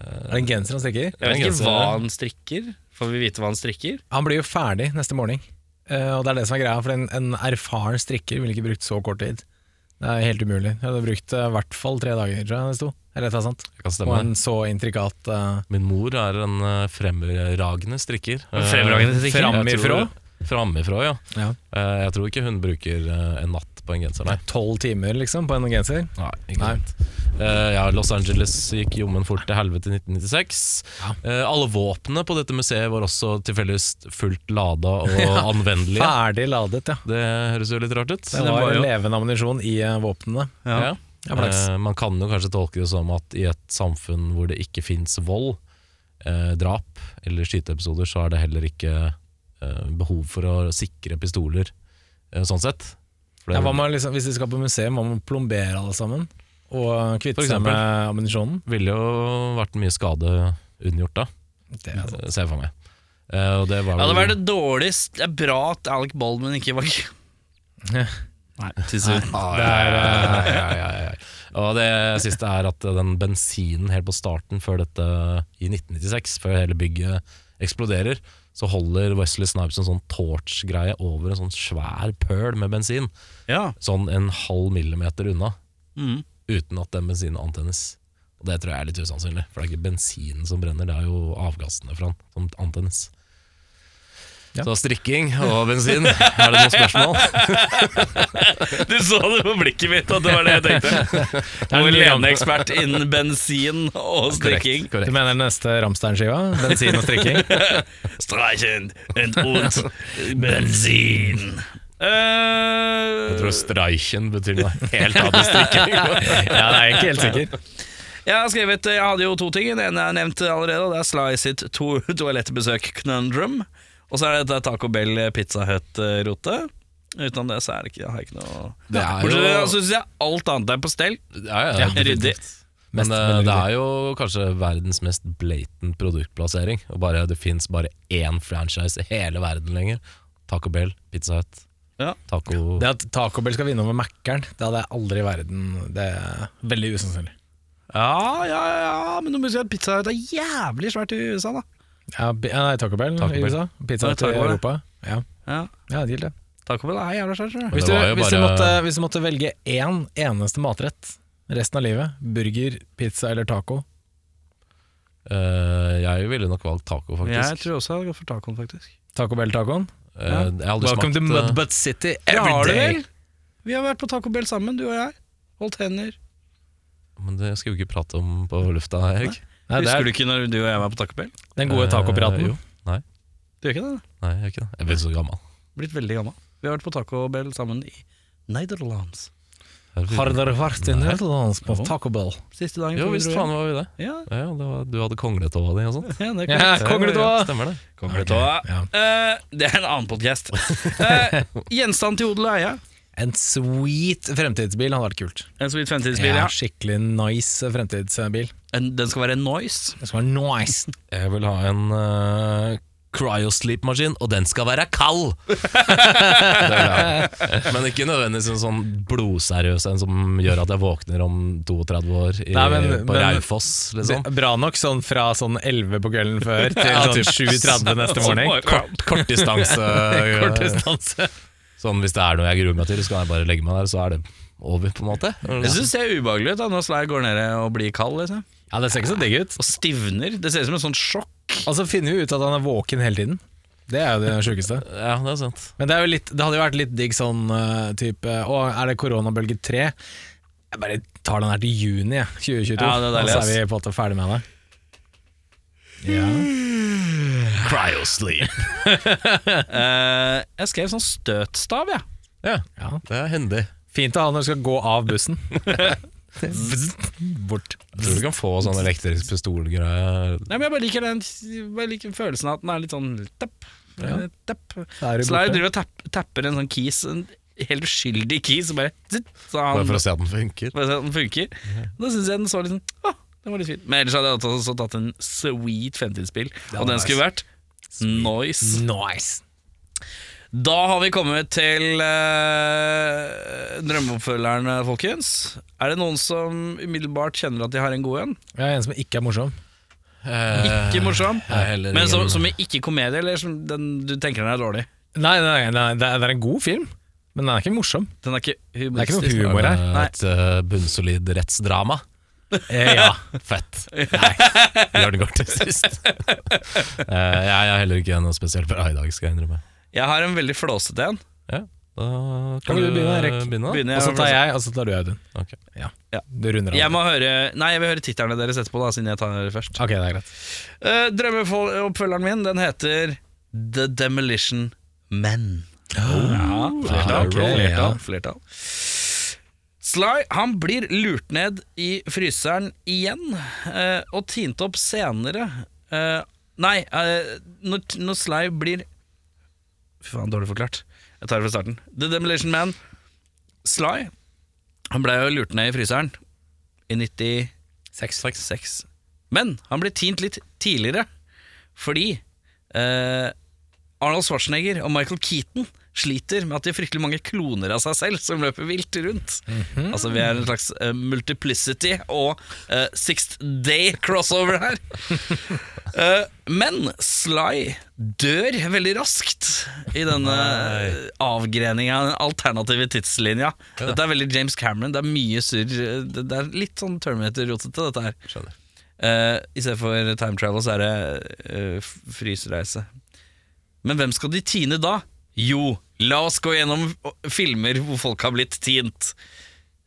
Er det en genser han strikker? Jeg vet ikke hva han strikker. Får vi vite hva han strikker? Han blir jo ferdig neste morgen. Eh, og det er det som er greia, for en, en erfaren strikker ville ikke brukt så kort tid. Det er helt umulig. Jeg hadde brukt eh, i hvert fall tre dager, tror jeg det sto. Eller det er sant. Og en så intrikat uh, Min mor er en uh, fremragende strikker. En fremragende Eh, strikker? Framifrå? Framifrå, ja. ja. Eh, Jeg tror ikke hun bruker eh, en natt på en genser, nei. tolv timer liksom på en genser. Nei, ikke Nei. sant. Eh, ja, Los Angeles gikk jommen fort til helvete i 1996. Ja. Uh, alle våpnene på dette museet var også tilfeldigvis fullt lada og anvendelige. Ferdig ladet, ja. Det høres jo litt rart ut. Det var levende ammunisjon i uh, våpnene. Ja. Ja. Eh, man kan jo kanskje tolke det som at i et samfunn hvor det ikke fins vold, eh, drap eller skyteepisoder, så er det heller ikke eh, behov for å sikre pistoler, eh, sånn sett. For det- Ja, hva med, liksom, hvis de skal på museum, må man plombere alle sammen? Og kvitte seg med ammunisjonen? ville jo vært mye skade unngjort da, Det er sant. eh, ser jeg for meg. Uh, og det var Ja, det var det dårligst Det er bra at Alec Baldwin ikke var Nei, til slutt. Ja, ja, ja, ja, ja, ja. Og det siste er at den bensinen helt på starten før dette i 1996, før hele bygget eksploderer, så holder Wesley Snipes en sånn torch-greie over en sånn svær pøl med bensin, Ja. sånn en halv millimeter unna, Mm. uten at den bensinen antennes. Og det tror jeg er litt usannsynlig, for det er ikke bensinen som brenner, det er jo avgassene fra den som antennes. Ja. Så strikking og bensin, er det noen spørsmål? Du så det på blikket mitt at det var det jeg tenkte. Hvor ledende ekspert innen bensin og strikking. Du mener neste Ramstein-skiva? Bensin og strikking? Streichen und und bensin. Jeg tror Uh, streichen betyr noe helt annet enn strikking. Ja, det er jeg ikke helt sikker. jeg har skrevet Jeg hadde jo to ting. Det ene er nevnt allerede. Det er Sly sitt to toalettbesøk conundrum. Og så er det dette Taco Bell Pizza Hut-rotet. Utenom det så er det ikke, jeg har ikke noe Det er Bortsett fra jo- så syns jeg alt annet er på stell. Ja, ja, Ja, definitivt. ryddig. Men Mest eh, det er jo kanskje verdens mest blatant produktplassering. Og bare, det fins bare én franchise i hele verden lenger. Taco Bell, Pizza Hut. Ja. Taco Det at Taco Bell skal vinne over Mækkern, det hadde jeg aldri i verden Det er veldig usannsynlig. Ja, ja, ja, men du må huske at Pizza Hut er jævlig svært i USA, da. Ja, nei, Taco Bell Taco i Bell. USA. Pizza Nei, i Taco Bell. Europa. Ja, Ja, ja det det. Taco Bell er jævla svært. tror jeg. Hvis, det du, var jo hvis, du bare- måtte, hvis du måtte velge én eneste matrett resten av livet, burger, pizza eller taco Eh, Jeg ville nok valgt taco, Jeg faktisk. tror også jeg hadde gått for tacoen, faktisk. Taco Bell-tacoen? Eh, jeg har aldri Welcome to smakt, eh, Mudbutt City Det har every du day! vel? Vi har vært på Taco Bell sammen, du og jeg. Holdt hender. Men det skal vi ikke prate om på lufta, Erik. Nei, Husker er du ikke når du og jeg var på Taco Bell? den gode Eh, tacopraten. jo. Nei, Du gjør ikke det? nei, jeg gjør ikke det. Jeg blir så gammel. Blitt veldig gammel. Vi har vært på Taco Bell sammen i Nederlands. Har dere vært i Nederlands på. Taco Bell? Siste dagen Jo før vi visst dro faen hjem. var vi det. Ja, Ja, det var, du hadde kongletåa di og sånt. ja, det er Ja, kult. kongletåa! Ja, Stemmer det. Kongletåa. Ja. Eh, det er en annen podkast. Uh, gjenstand til odel og eie. En sweet fremtidsbil hadde vært kult. En sweet fremtidsbil, Ja, ja. skikkelig nice fremtidsbil. En, den skal være noise. Den skal være nice. Jeg vil ha en uh, cryosleep-maskin, og den skal være kald! Det er. Men ikke nødvendigvis en sånn blodseriøs en som gjør at jeg våkner om 32 år i, Nei, men- på Raufoss, liksom. Bra nok sånn fra sånn 11 på kvelden før til Ja, sånn typ. 7.30 neste morgen. Kort, kort distanse. Kort distanse. Sånn Hvis det er noe jeg gruer meg til, så kan jeg bare legge meg der, så er det over, på en måte. Jeg syns det ser ubehagelig ut da når Sly går ned og blir kald. Liksom. Ja, det ser ikke så digg ut. Og stivner. Det ser ut som en sånn sjokk. Altså finner vi ut at han er våken hele tiden. Det er jo det sjukeste. Ja, det er sant. Men det, er jo litt, det hadde jo vært litt digg sånn uh, type Å, er det koronabølge tre? Jeg bare tar den her til juni, jeg. 2022. Ja, det er deilig, og så er vi på en måte ferdig med det. Ja. Cryosleep. Eh, jeg skrev sånn støtstav, jeg. Ja, ja. det er hendig. Fint å ha når du skal gå av bussen. Bort. Jeg tror du kan få sånn elektrisk pistolgreie. Nei, men Jeg bare liker, den, bare liker følelsen av at den er litt sånn tepp. Ja. tepp. Da er du da borte. driver og tapp, tapper en sånn keys, en helt uskyldig keys, og bare zitt, så Bare for å se at den funker. for å se at den funker. Da syns jeg den så litt sånn Å, den var litt fin. Men ellers hadde jeg også tatt en sweet fremtidsspill, og den nice. skulle vært Noise. Nice. Da har vi kommet til uh, drømmeoppfølgeren, folkens. Er det noen som umiddelbart kjenner at de har en god en? Jeg er en som ikke er morsom. Ikke morsom, Jeg er heller men som, ingen- som er ikke komedie, eller som den, du tenker den er dårlig? Nei, nei, nei, det er det er en god film, men den er ikke morsom. Den er ikke Det er ikke humoristisk. noe humor her. Nei. Et uh, bunnsolid rettsdrama. Eh, ja. Fett. Nei. Gjør det godt til sist. Eh, jeg er heller ikke noe spesielt bra i dag, skal jeg innrømme. Jeg har en veldig flåsete en. Ja, da Kan du begynne, Erik? begynne? Begynner Og så tar jeg, og så tar du Audun. Ok. Ja. Ja. Du runder av. Jeg må høre Nei, jeg vil høre titlene deres etterpå, da, siden jeg tar det først. Ok, det er greit. Uh, Drømmeoppfølgeren min Den heter The Demolition Men. ja, flertall. Okay, flertall, ja. flertall. Sly han blir lurt ned i fryseren igjen, eh, og tint opp senere. Eh, nei, eh, når, når Sly blir Fy faen, dårlig forklart. Jeg tar det fra starten. The Demolition Man. Sly Han ble jo lurt ned i fryseren i 96. Men han ble tint litt tidligere, fordi eh, Arnold Schwarzenegger og Michael Keaton sliter med at de har fryktelig mange kloner av seg selv som løper vilt rundt. Altså Vi er en slags uh, multiplicity og uh, Sixth Day crossover her. uh, men Sly dør veldig raskt i denne avgreninga, den alternative tidslinja. Dette er veldig James Cameron. Det er mye surr. Det det er litt sånn Terminator-rotete, dette her. Skjønner. Uh, I stedet for time travel så er det uh, frysereise. Men hvem skal de tine da? Jo, la oss gå gjennom filmer hvor folk har blitt tint.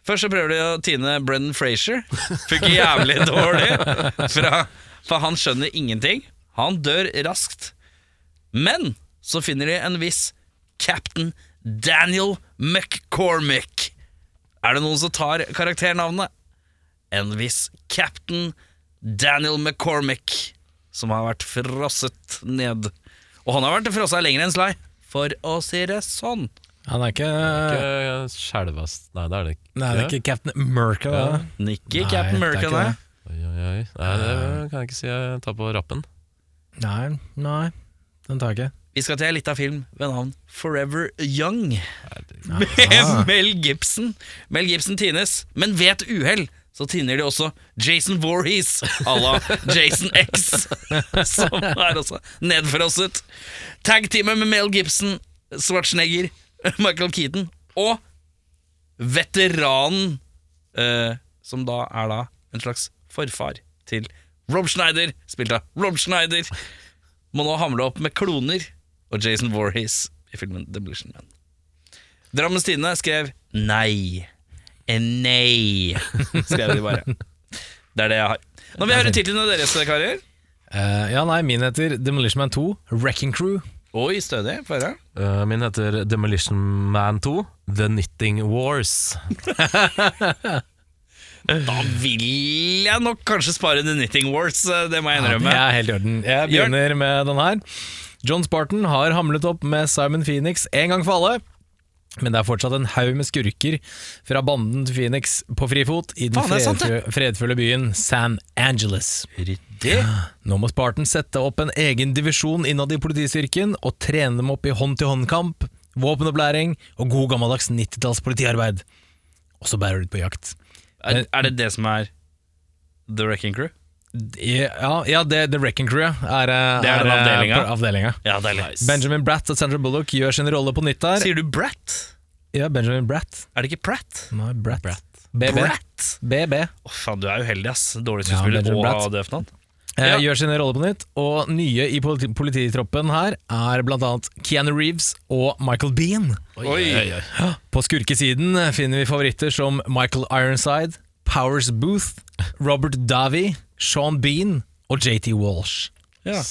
Først så prøver de å tine Brendan Frazier. Funker jævlig dårlig. Fra, for han skjønner ingenting. Han dør raskt. Men så finner de en viss Captain Daniel McCormick. Er det noen som tar karakternavnet? En viss Captain Daniel McCormick, som har vært frosset ned. Og han har vært frosset lenger enn Sly, for å si det sånn. Han er ikke Ikke Skjelvast Nei, det er det ikke. Nei, det er ikke Captain America. Ja. det. Nikki Nei, Captain det er America, ikke nei. det. Oi, oi, oi. Nei, det kan jeg ikke si. Jeg tar på rappen. Nei, nei, den tar jeg ikke. Vi skal til en liten film ved navn Forever Young. Med Mel Gibson. Mel Gibson tines, men ved et uhell så tinner de også Jason Voorhees à la Jason X, som er også nedfrosset. Tag-teamet med Mel Gibson, Schwarzenegger, Michael Keaton og veteranen, eh, som da er da en slags forfar til Rob Schneider, spilt av Rob Schneider, må nå hamle opp med kloner og Jason Voorhees i filmen Demolition Man. Drammens Tidende skrev nei. En nei, skrev de bare. Det er det jeg har. Nå vil jeg høre titlene deres, karer. Eh, ja, nei, min heter Demolition Man 2, Wrecking Crew. Oi, stødig. Få høre. Eh, min heter Demolition Man 2, The Knitting Wars. Da vil jeg nok kanskje spare The Knitting Wars, eh, det må jeg Ja, det innrømme. er helt i orden. Jeg begynner med den her. John Spartan har hamlet opp med Simon Phoenix en gang for alle. Men det er fortsatt en haug med skurker fra banden til Phoenix på frifot i den Faen, sant, fredfulle, fredfulle byen San Angeles. Ryddig. Nå må Spartan sette opp en egen divisjon innad i politistyrken og trene dem opp i hånd-til-hånd-kamp, våpenopplæring og god gammeldags 90-talls politiarbeid. Og så bærer de ut på jakt. Er, er det det som er The Wrecking Crew? Ja, ja det, The Wrecking Crew er, eh, Det er den eh, avdelinga? Ja, nice. Benjamin Bratt og Sandra Bullock gjør sin rolle på nytt der. Sier du Bratt? Ja, Benjamin Bratt. Er det ikke Pratt? Nei, Bratt. BB. Bratt. BB. Å faen, du er uheldig, ass. Dårlig skuespiller ja, og Bratt. har døvt navn. Eh, Ja. Gjør sin rolle på nytt, og nye i politi polititroppen her er annet Keanu Reeves og Michael Bean. Oi. På skurkesiden finner vi favoritter som Michael Ironside, Powers Booth, Robert Davi, Sean Bean og JT Walsh. Ja.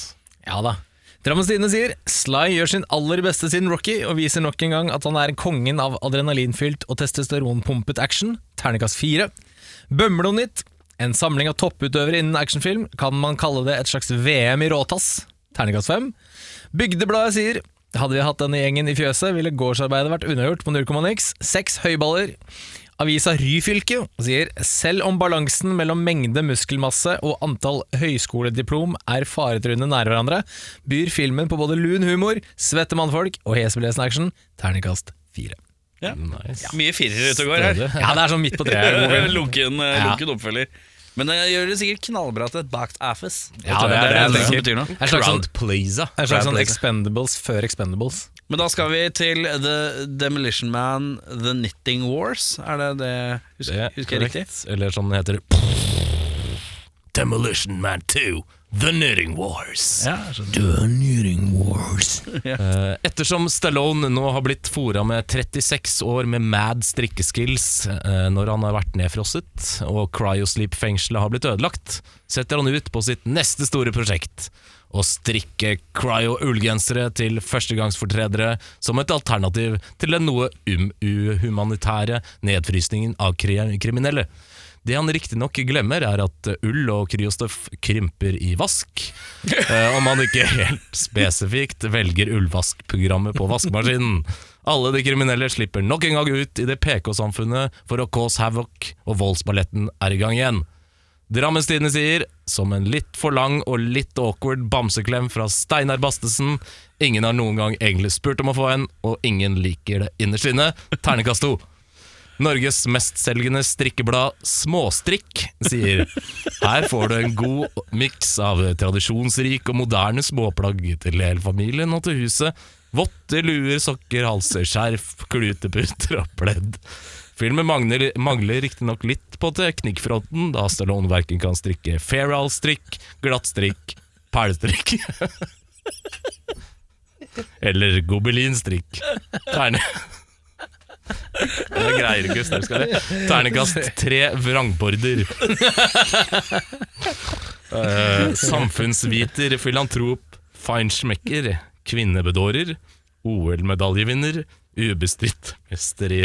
Ja da. Drammens Tidende sier Sly gjør sin aller beste siden Rocky og viser nok en gang at han er kongen av adrenalinfylt og testosteronpumpet action. Ternekast fire. Bømlo nytt. En samling av topputøvere innen actionfilm. Kan man kalle det et slags VM i råtass? Ternekast fem. Bygdebladet sier hadde vi hatt denne gjengen i fjøset, ville gårdsarbeidet vært unnagjort på 0,niks. Seks høyballer. Avisa Ryfylke sier selv om balansen mellom mengde muskelmasse og antall høyskolediplom er faretruende nære hverandre, byr filmen på både lun humor, svette mannfolk og heseblesende action. Terningkast fire. Nice. Mye firere ute og går her. Ja, det er sånn midt på treet. lunken, lunken oppfølger. Men det gjør det sikkert knallbra til et backed office. Ja, det er det jeg det som tenker. betyr noe. En slags sånn, Crowd pleaser. en slags sånn Crowd Expendables før Expendables. Men da skal vi til The Demolition Man, The Knitting Wars. Er det det? Husker, det husker jeg riktig? Eller sånn heter det Demolition Man 2 The Knitting Wars. Ja, The Knitting Wars. ja. Ettersom Stallone nå har blitt fora med 36 år med mad strikkeskills eh, når han har vært nedfrosset og cryosleep-fengselet har blitt ødelagt, setter han ut på sitt neste store prosjekt. Å strikke cryo-ullgensere til førstegangsfortredere som et alternativ til den noe um uhumanitære nedfrysningen av kriminelle. Det han riktignok glemmer, er at ull og kryostoff krymper i vask, eh, om man ikke helt spesifikt velger ullvaskprogrammet på vaskemaskinen. Alle de kriminelle slipper nok en gang ut i det PK-samfunnet for å cause havoc, og voldsballetten er i gang igjen. Drammens Tidende sier, som en litt for lang og litt awkward bamseklem fra Steinar Bastesen, ingen har noen gang egentlig spurt om å få en, og ingen liker det innerst inne. Ternekast to. Norges mestselgende strikkeblad Småstrikk sier her får du en god miks av tradisjonsrik og moderne småplagg til hele familien og til huset. Votter, luer, sokker, halser, skjerf, kluteputer og pledd. Filmen mangler, mangler riktignok litt på teknikkfronten, da Stallone verken kan strikke Fairall-strikk, glattstrikk, perlestrikk eller gobelinstrikk. Terne... Det greier ikke. Skal det? Ternekast tre vrangborder. Uh, samfunnsviter, filantrop, feinschmecker, kvinnebedårer, OL-medaljevinner, ubestridt mester i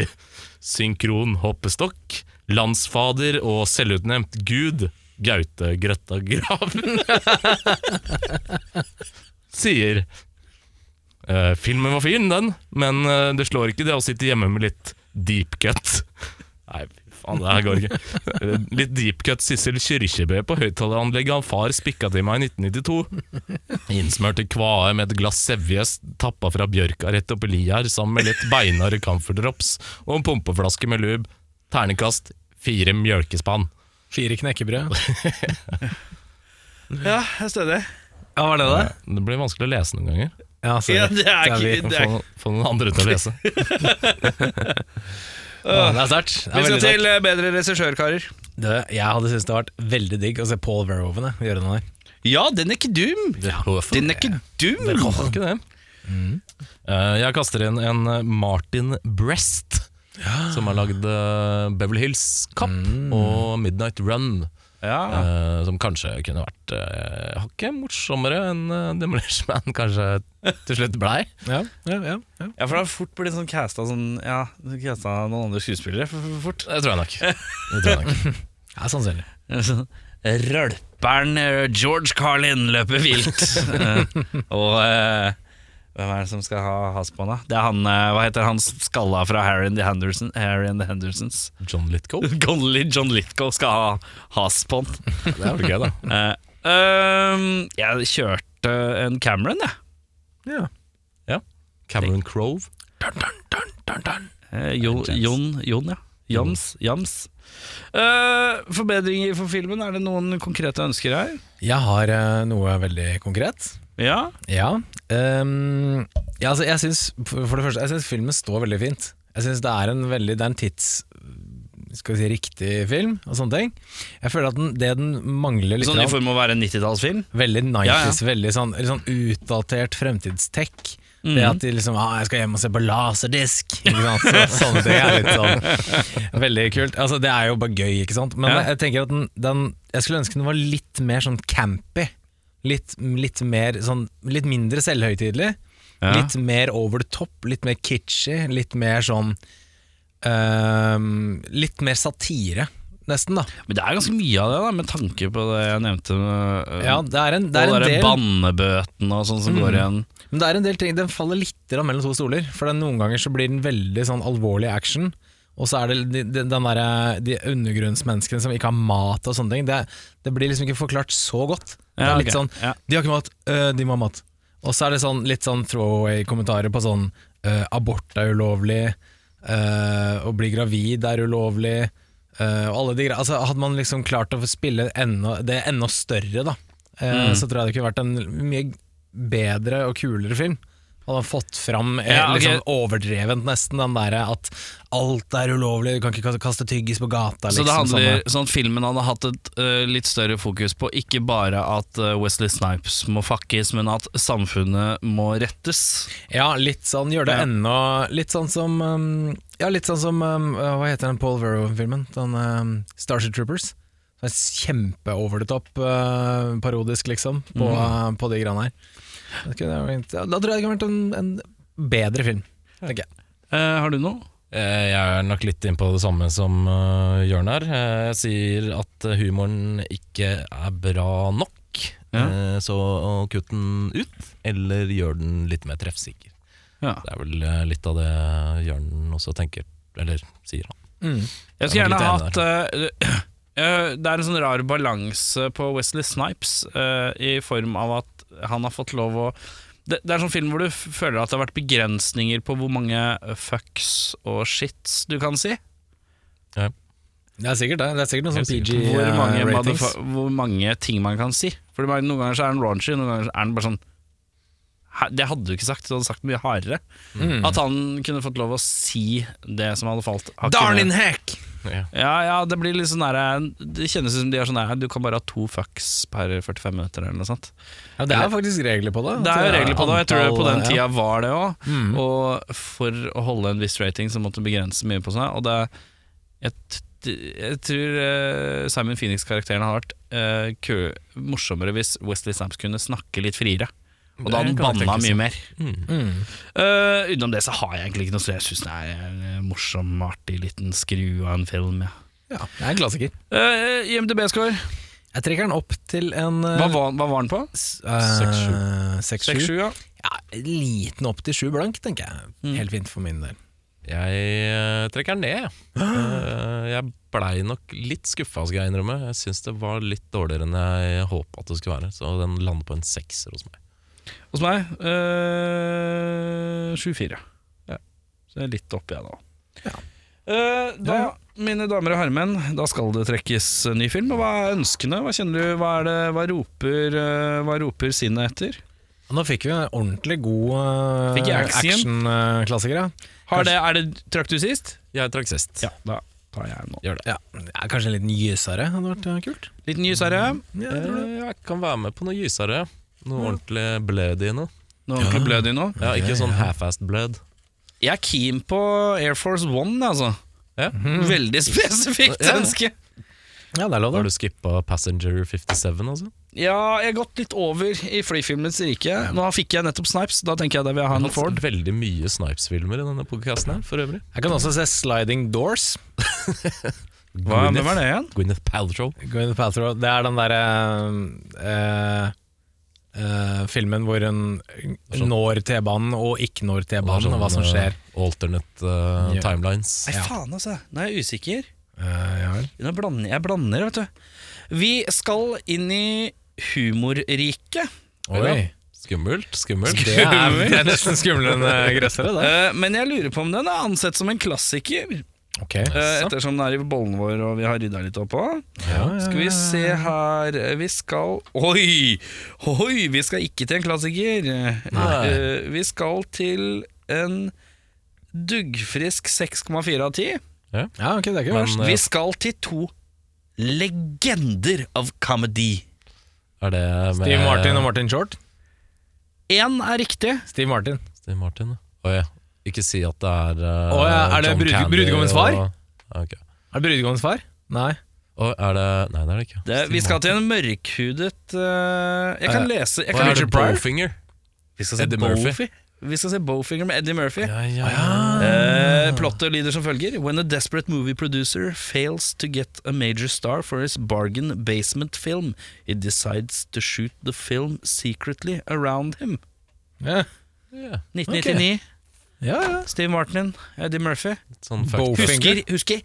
synkron hoppestokk, landsfader og selvutnevnt gud, Gaute Grøtta Graven sier Eh, filmen var fin, den, men eh, det slår ikke det å sitte hjemme med litt deep cut. Nei, faen, det her går ikke. Litt deep cut Sissel Kyrkjebø på høyttaleranlegget han far spikka til meg i 1992. Innsmørte kvae med et glass sevje tappa fra bjørka rett oppi lia her, sammen med litt beinharde camphor og en pumpeflaske med lube. Ternekast fire mjølkespann. Fire knekkebrød. Ja, jeg er stødig. Ja, var det det? Det blir vanskelig å lese noen ganger. Ja, sorry. Ja, det er Det ikke det er, Få, få noen andre til å lese. Det er sterkt. Det er Vi skal veldig sterkt. til eh, bedre regissørkarer. Det, jeg hadde syntes det hadde vært veldig digg å se Paul Verhoeven jeg, gjøre noe der. Ja, den er ikke dum! Den er ikke dum! Hvorfor ikke det? Eh, jeg kaster inn en eh, Martin Brest, som har lagd eh, Beverly Hills Cop og Midnight Run. Ja. Uh, som kanskje kunne vært uh, hakket morsommere enn uh, Demolition Man kanskje til slutt blei. Ja, ja, ja, ja. ja, for det har fort blitt sånn casta sånn, ja, casta noen andre skuespillere for, for, for fort. Det tror jeg nok. Det tror jeg nok. ja sannsynlig. Rølperen George Carlin løper vilt. Og Hvem er det som skal ha has på han, da? Det er han, eh, hva heter han skalla fra Harry and the, Henderson, Harry and the Hendersons? John. Gonly John Lithgow skal ha has på han. Det er vel gøy, da. Uh, um, jeg kjørte en Cameron, jeg. Ja. Ja. Cameron Crove. Eh, Jon, Jon, Jon, ja. Jams. Jams. Uh, forbedringer for filmen, er det noen konkrete ønsker her? Jeg har noe veldig konkret. Ja. Ja. Um, ja altså, jeg syns for for det første Jeg synes filmen står veldig fint. Jeg synes det er en veldig Det er en tids skal vi si riktig film og sånne ting. Jeg føler at den, det den mangler litt Sånn i form av å være en 90-tallsfilm? Veldig 90s, Ja, ja. veldig sånn, sånn utdatert fremtidstech. Mm. Det at de liksom ah, 'Jeg skal hjem og se på laserdisk'. Så, sånne ting er litt sånn Veldig kult. Altså, det er jo bare gøy, ikke sant. Men Ja. jeg tenker at den, den Jeg skulle ønske den var litt mer sånn campy. Litt, litt mer sånn Litt mindre selvhøytidelig. Ja. Litt mer over the top, litt mer kitschy, litt mer sånn uh, Litt mer satire, nesten, da. Men det er ganske mye av det, da med tanke på det jeg nevnte. Uh, Ja, det er en, det er og en del Mm. bannebøtene og sånn som går igjen. Men det er en del ting, den faller litt mellom to stoler. For noen ganger så blir den veldig sånn alvorlig action. Og så er det de, der, de undergrunnsmenneskene som ikke har mat og sånne ting. Det, det blir liksom ikke forklart så godt. Det Ja, er litt ok. sånn Ja. De har ikke mat, øh, de må ha mat. Og så er det sånn, litt sånn throwaway-kommentarer på sånn øh, Abort er ulovlig, øh, å bli gravid er ulovlig. de altså, Hadde man liksom klart å spille enda, det enda større, da, Mm. så tror jeg det kunne vært en mye bedre og kulere film. Hadde han fått fram eh, Ja, okay. liksom overdrevent nesten den derre at alt er ulovlig, du kan ikke kaste- tyggis på gata. Så Liksom, det handler sånne. sånn at filmen hadde hatt et uh, litt større fokus på ikke bare at uh, Wesley Snipes må fuckes, men at samfunnet må rettes. Ja, litt sånn, gjør det Ja. ennå Litt sånn som um, Ja, litt sånn som um, Hva heter den Paul Vero-filmen? Den um, Starship Troopers. Sånn Kjempe over the top uh, parodisk, liksom, på, uh, på de greiene her. Da tror jeg det kunne vært en, en bedre film. tenker jeg. Eh, har du noe? Uh, Jeg er nok litt inn på det samme som uh, Jørn her. Jeg sier at humoren ikke er bra nok, Ja. Eh, så kutt den ut, eller gjør den litt mer treffsikker. Ja. Det er vel litt av det Jørn også tenker, eller sier han. Jeg skulle gjerne hatt Det er en sånn rar balanse på Wesley Snipes eh, i form av at han har fått lov å det, det er en sånn film hvor du føler at det har vært begrensninger på hvor mange eh, fucks og shits du kan si. Det er sikkert det. Det er sikkert noen sånn. PG Hvor mange, uh, ratings. motherfu- hvor mange ting man kan si. For noen ganger så er den raunchy, noen ganger er den bare sånn Det hadde du ikke sagt, du hadde sagt mye hardere. Mm. At han kunne fått lov å si det som hadde falt. in heck! Ja. Ja, ja, det blir litt sånn der, Det kjennes ut som de er sånn der, Du kan bare ha to fucks per 45 minutter eller noe sånt Ja, det er faktisk regler på det. Det er jo regler på det, og jeg tror på den tida var det òg Mm. Og for å holde en viss rating Så måtte du begrense mye på seg Og det, jeg, jeg tror eh, Simon Phoenix-karakteren har vært uh, kø, morsommere Hvis Wesley Snipes kunne snakke litt friere Og da hadde han banna mye mer Mm. Mm. Uh, Utenom det så har jeg egentlig ikke noe Så jeg synes det er en morsom, artig liten skru av en film ja. Ja, det er en klassiker. Uh, IMDb-score Jeg trekker den opp til en uh, hva, var- hva var den på? Uh, 6-7. 6-7, ja. Ja, liten opp til 7 blank, tenker jeg. Mm. Helt fint for min del. Jeg eh, trekker den ned. jeg. Eh, jeg blei nok litt skuffa, skal jeg innrømme. Jeg syns det var litt dårligere enn jeg håpa det skulle være. Så den lander på en sekser hos meg. Hos meg uh, 7-4. Ja. Så jeg er litt oppi, jeg, da. Eh, da, mine damer og herremenn, da skal det trekkes ny film. Og hva er ønskene? Hva kjenner du? Hva, er det, hva roper, eh, hva roper sinnet etter? Nå fikk vi en ordentlig god uh, action? action-klassiker. ja. Er det, Trakk du sist? Jeg trakk sist. Ja, da tar jeg nå. Gjør det. Ja, ja, kanskje en liten gysere hadde vært uh, kult. Liten gysere? Mm, Ja, jeg. Eh, jeg kan være med på noe gysere. Noe ordentlig blød i noe. Noe ordentlig blød i nå. Ja, ikke sånn half-assed blød. Jeg er keen på Air Force One, altså. Ja. Veldig spesifikt ønske. Ja, det er lov, Har du skippa Passenger 57, altså? Ja, jeg har gått litt over i flyfilmens rike. Nå fikk jeg nettopp Snipes, da tenker jeg det vil jeg ha en Ford. Veldig mye Snipes-filmer i denne podcasten her, for øvrig. Jeg kan også se Sliding Doors. Hva, hvem er det igjen? Gwyneth Paltrow. Gwyneth Paltrow. Det er den derre uh, eh, filmen hvor hun når T-banen og ikke når T-banen, og hva som Sånn, skjer. eh, Alternate uh, timelines. Nei, Ja. faen, altså. Nå er jeg usikker. Uh, ja vel. Nå blander, jeg blander, vet du. Vi skal inn i humorriket. Oi. Skummelt, skummelt. Det er, det er nesten skumlere enn eh, gressere. Eh, men jeg lurer på om den er ansett som en klassiker. Ok, eh, ettersom den er i bollen vår og vi har rydda litt oppå. ja, ja, Skal vi se her eh, Vi skal Oi! Oi! Vi skal ikke til en klassiker. Eh, vi skal til en duggfrisk 6,4 av 10. Ja, ok, det er ikke Men, verst. Vi skal til to legender av comedy. Er det med Steve Martin og Martin Short. Én er riktig. Steve Martin. Steve Martin, Oh, ja. Ikke si at det er uh, oh, ja, er det John brud- brudgommens far? og- Okay. Er det brudgommens far? Nei. Å, er det Nei, det er det ikke. Det, vi skal til en mørkhudet uh, Jeg kan Eh, lese jeg kan er det Bowfinger? Vi skal se Eddie Murphy? Murphy. Vi skal se Bowfinger med Eddie Murphy. Ja, ja, ja. Uh, plottet lyder som følger When a desperate movie producer fails to get a major star for his bargain basement film He decides to shoot the film secretly around him Ja, ja. 1999 ja. ja. Steve Martin, Eddie Murphy Sånn Husker, husker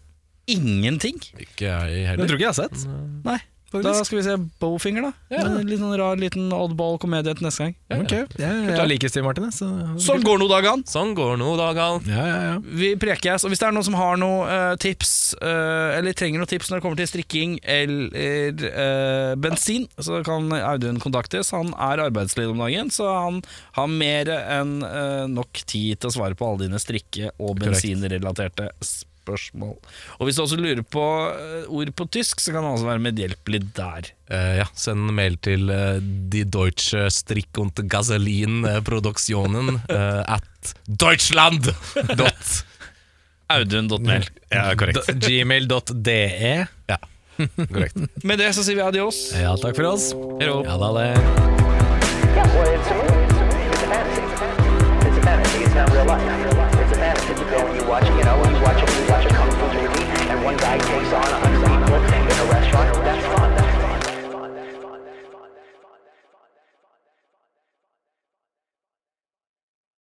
ingenting Ikke jeg Det heller. tror ikke jeg har sett. Nei, da skal vi se Bowfinger da En litt sånn rar liten oddball komedie til neste gang Ok, jeg, ja, liker Steve Martin, så Sånn går noe dagen Sånn går nå dagene. Ja, ja, ja. Vi prekes, og hvis det er noen som har noen uh, tips, uh, eller trenger noen tips når det kommer til strikking eller uh, bensin, så kan Audun kontaktes. Han er arbeidsledig om dagen, så han har mer enn eh, nok tid til å svare på alle dine strikke- og bensinrelaterte spørsmål. Og hvis du også lurer på eh, ord på tysk, så kan du også være medhjelpelig der. Uh, ja, send mail til uh, Die Deutsche Strick und Gasolin eh, Produktionen eh, at Deutschland! Dot. Audun.mail. Ja, korrekt. Gmail.de. Ja, korrekt. Med det så sier vi adios. Ja, takk for oss. Ja da, det. Yeah, well, it's a movie. It's a fantasy. It's a fantasy. It's not real life. It's a fantasy. You go and you watch, you know, you watch a, you watch a kung fu movie, and one guy takes on a hundred people.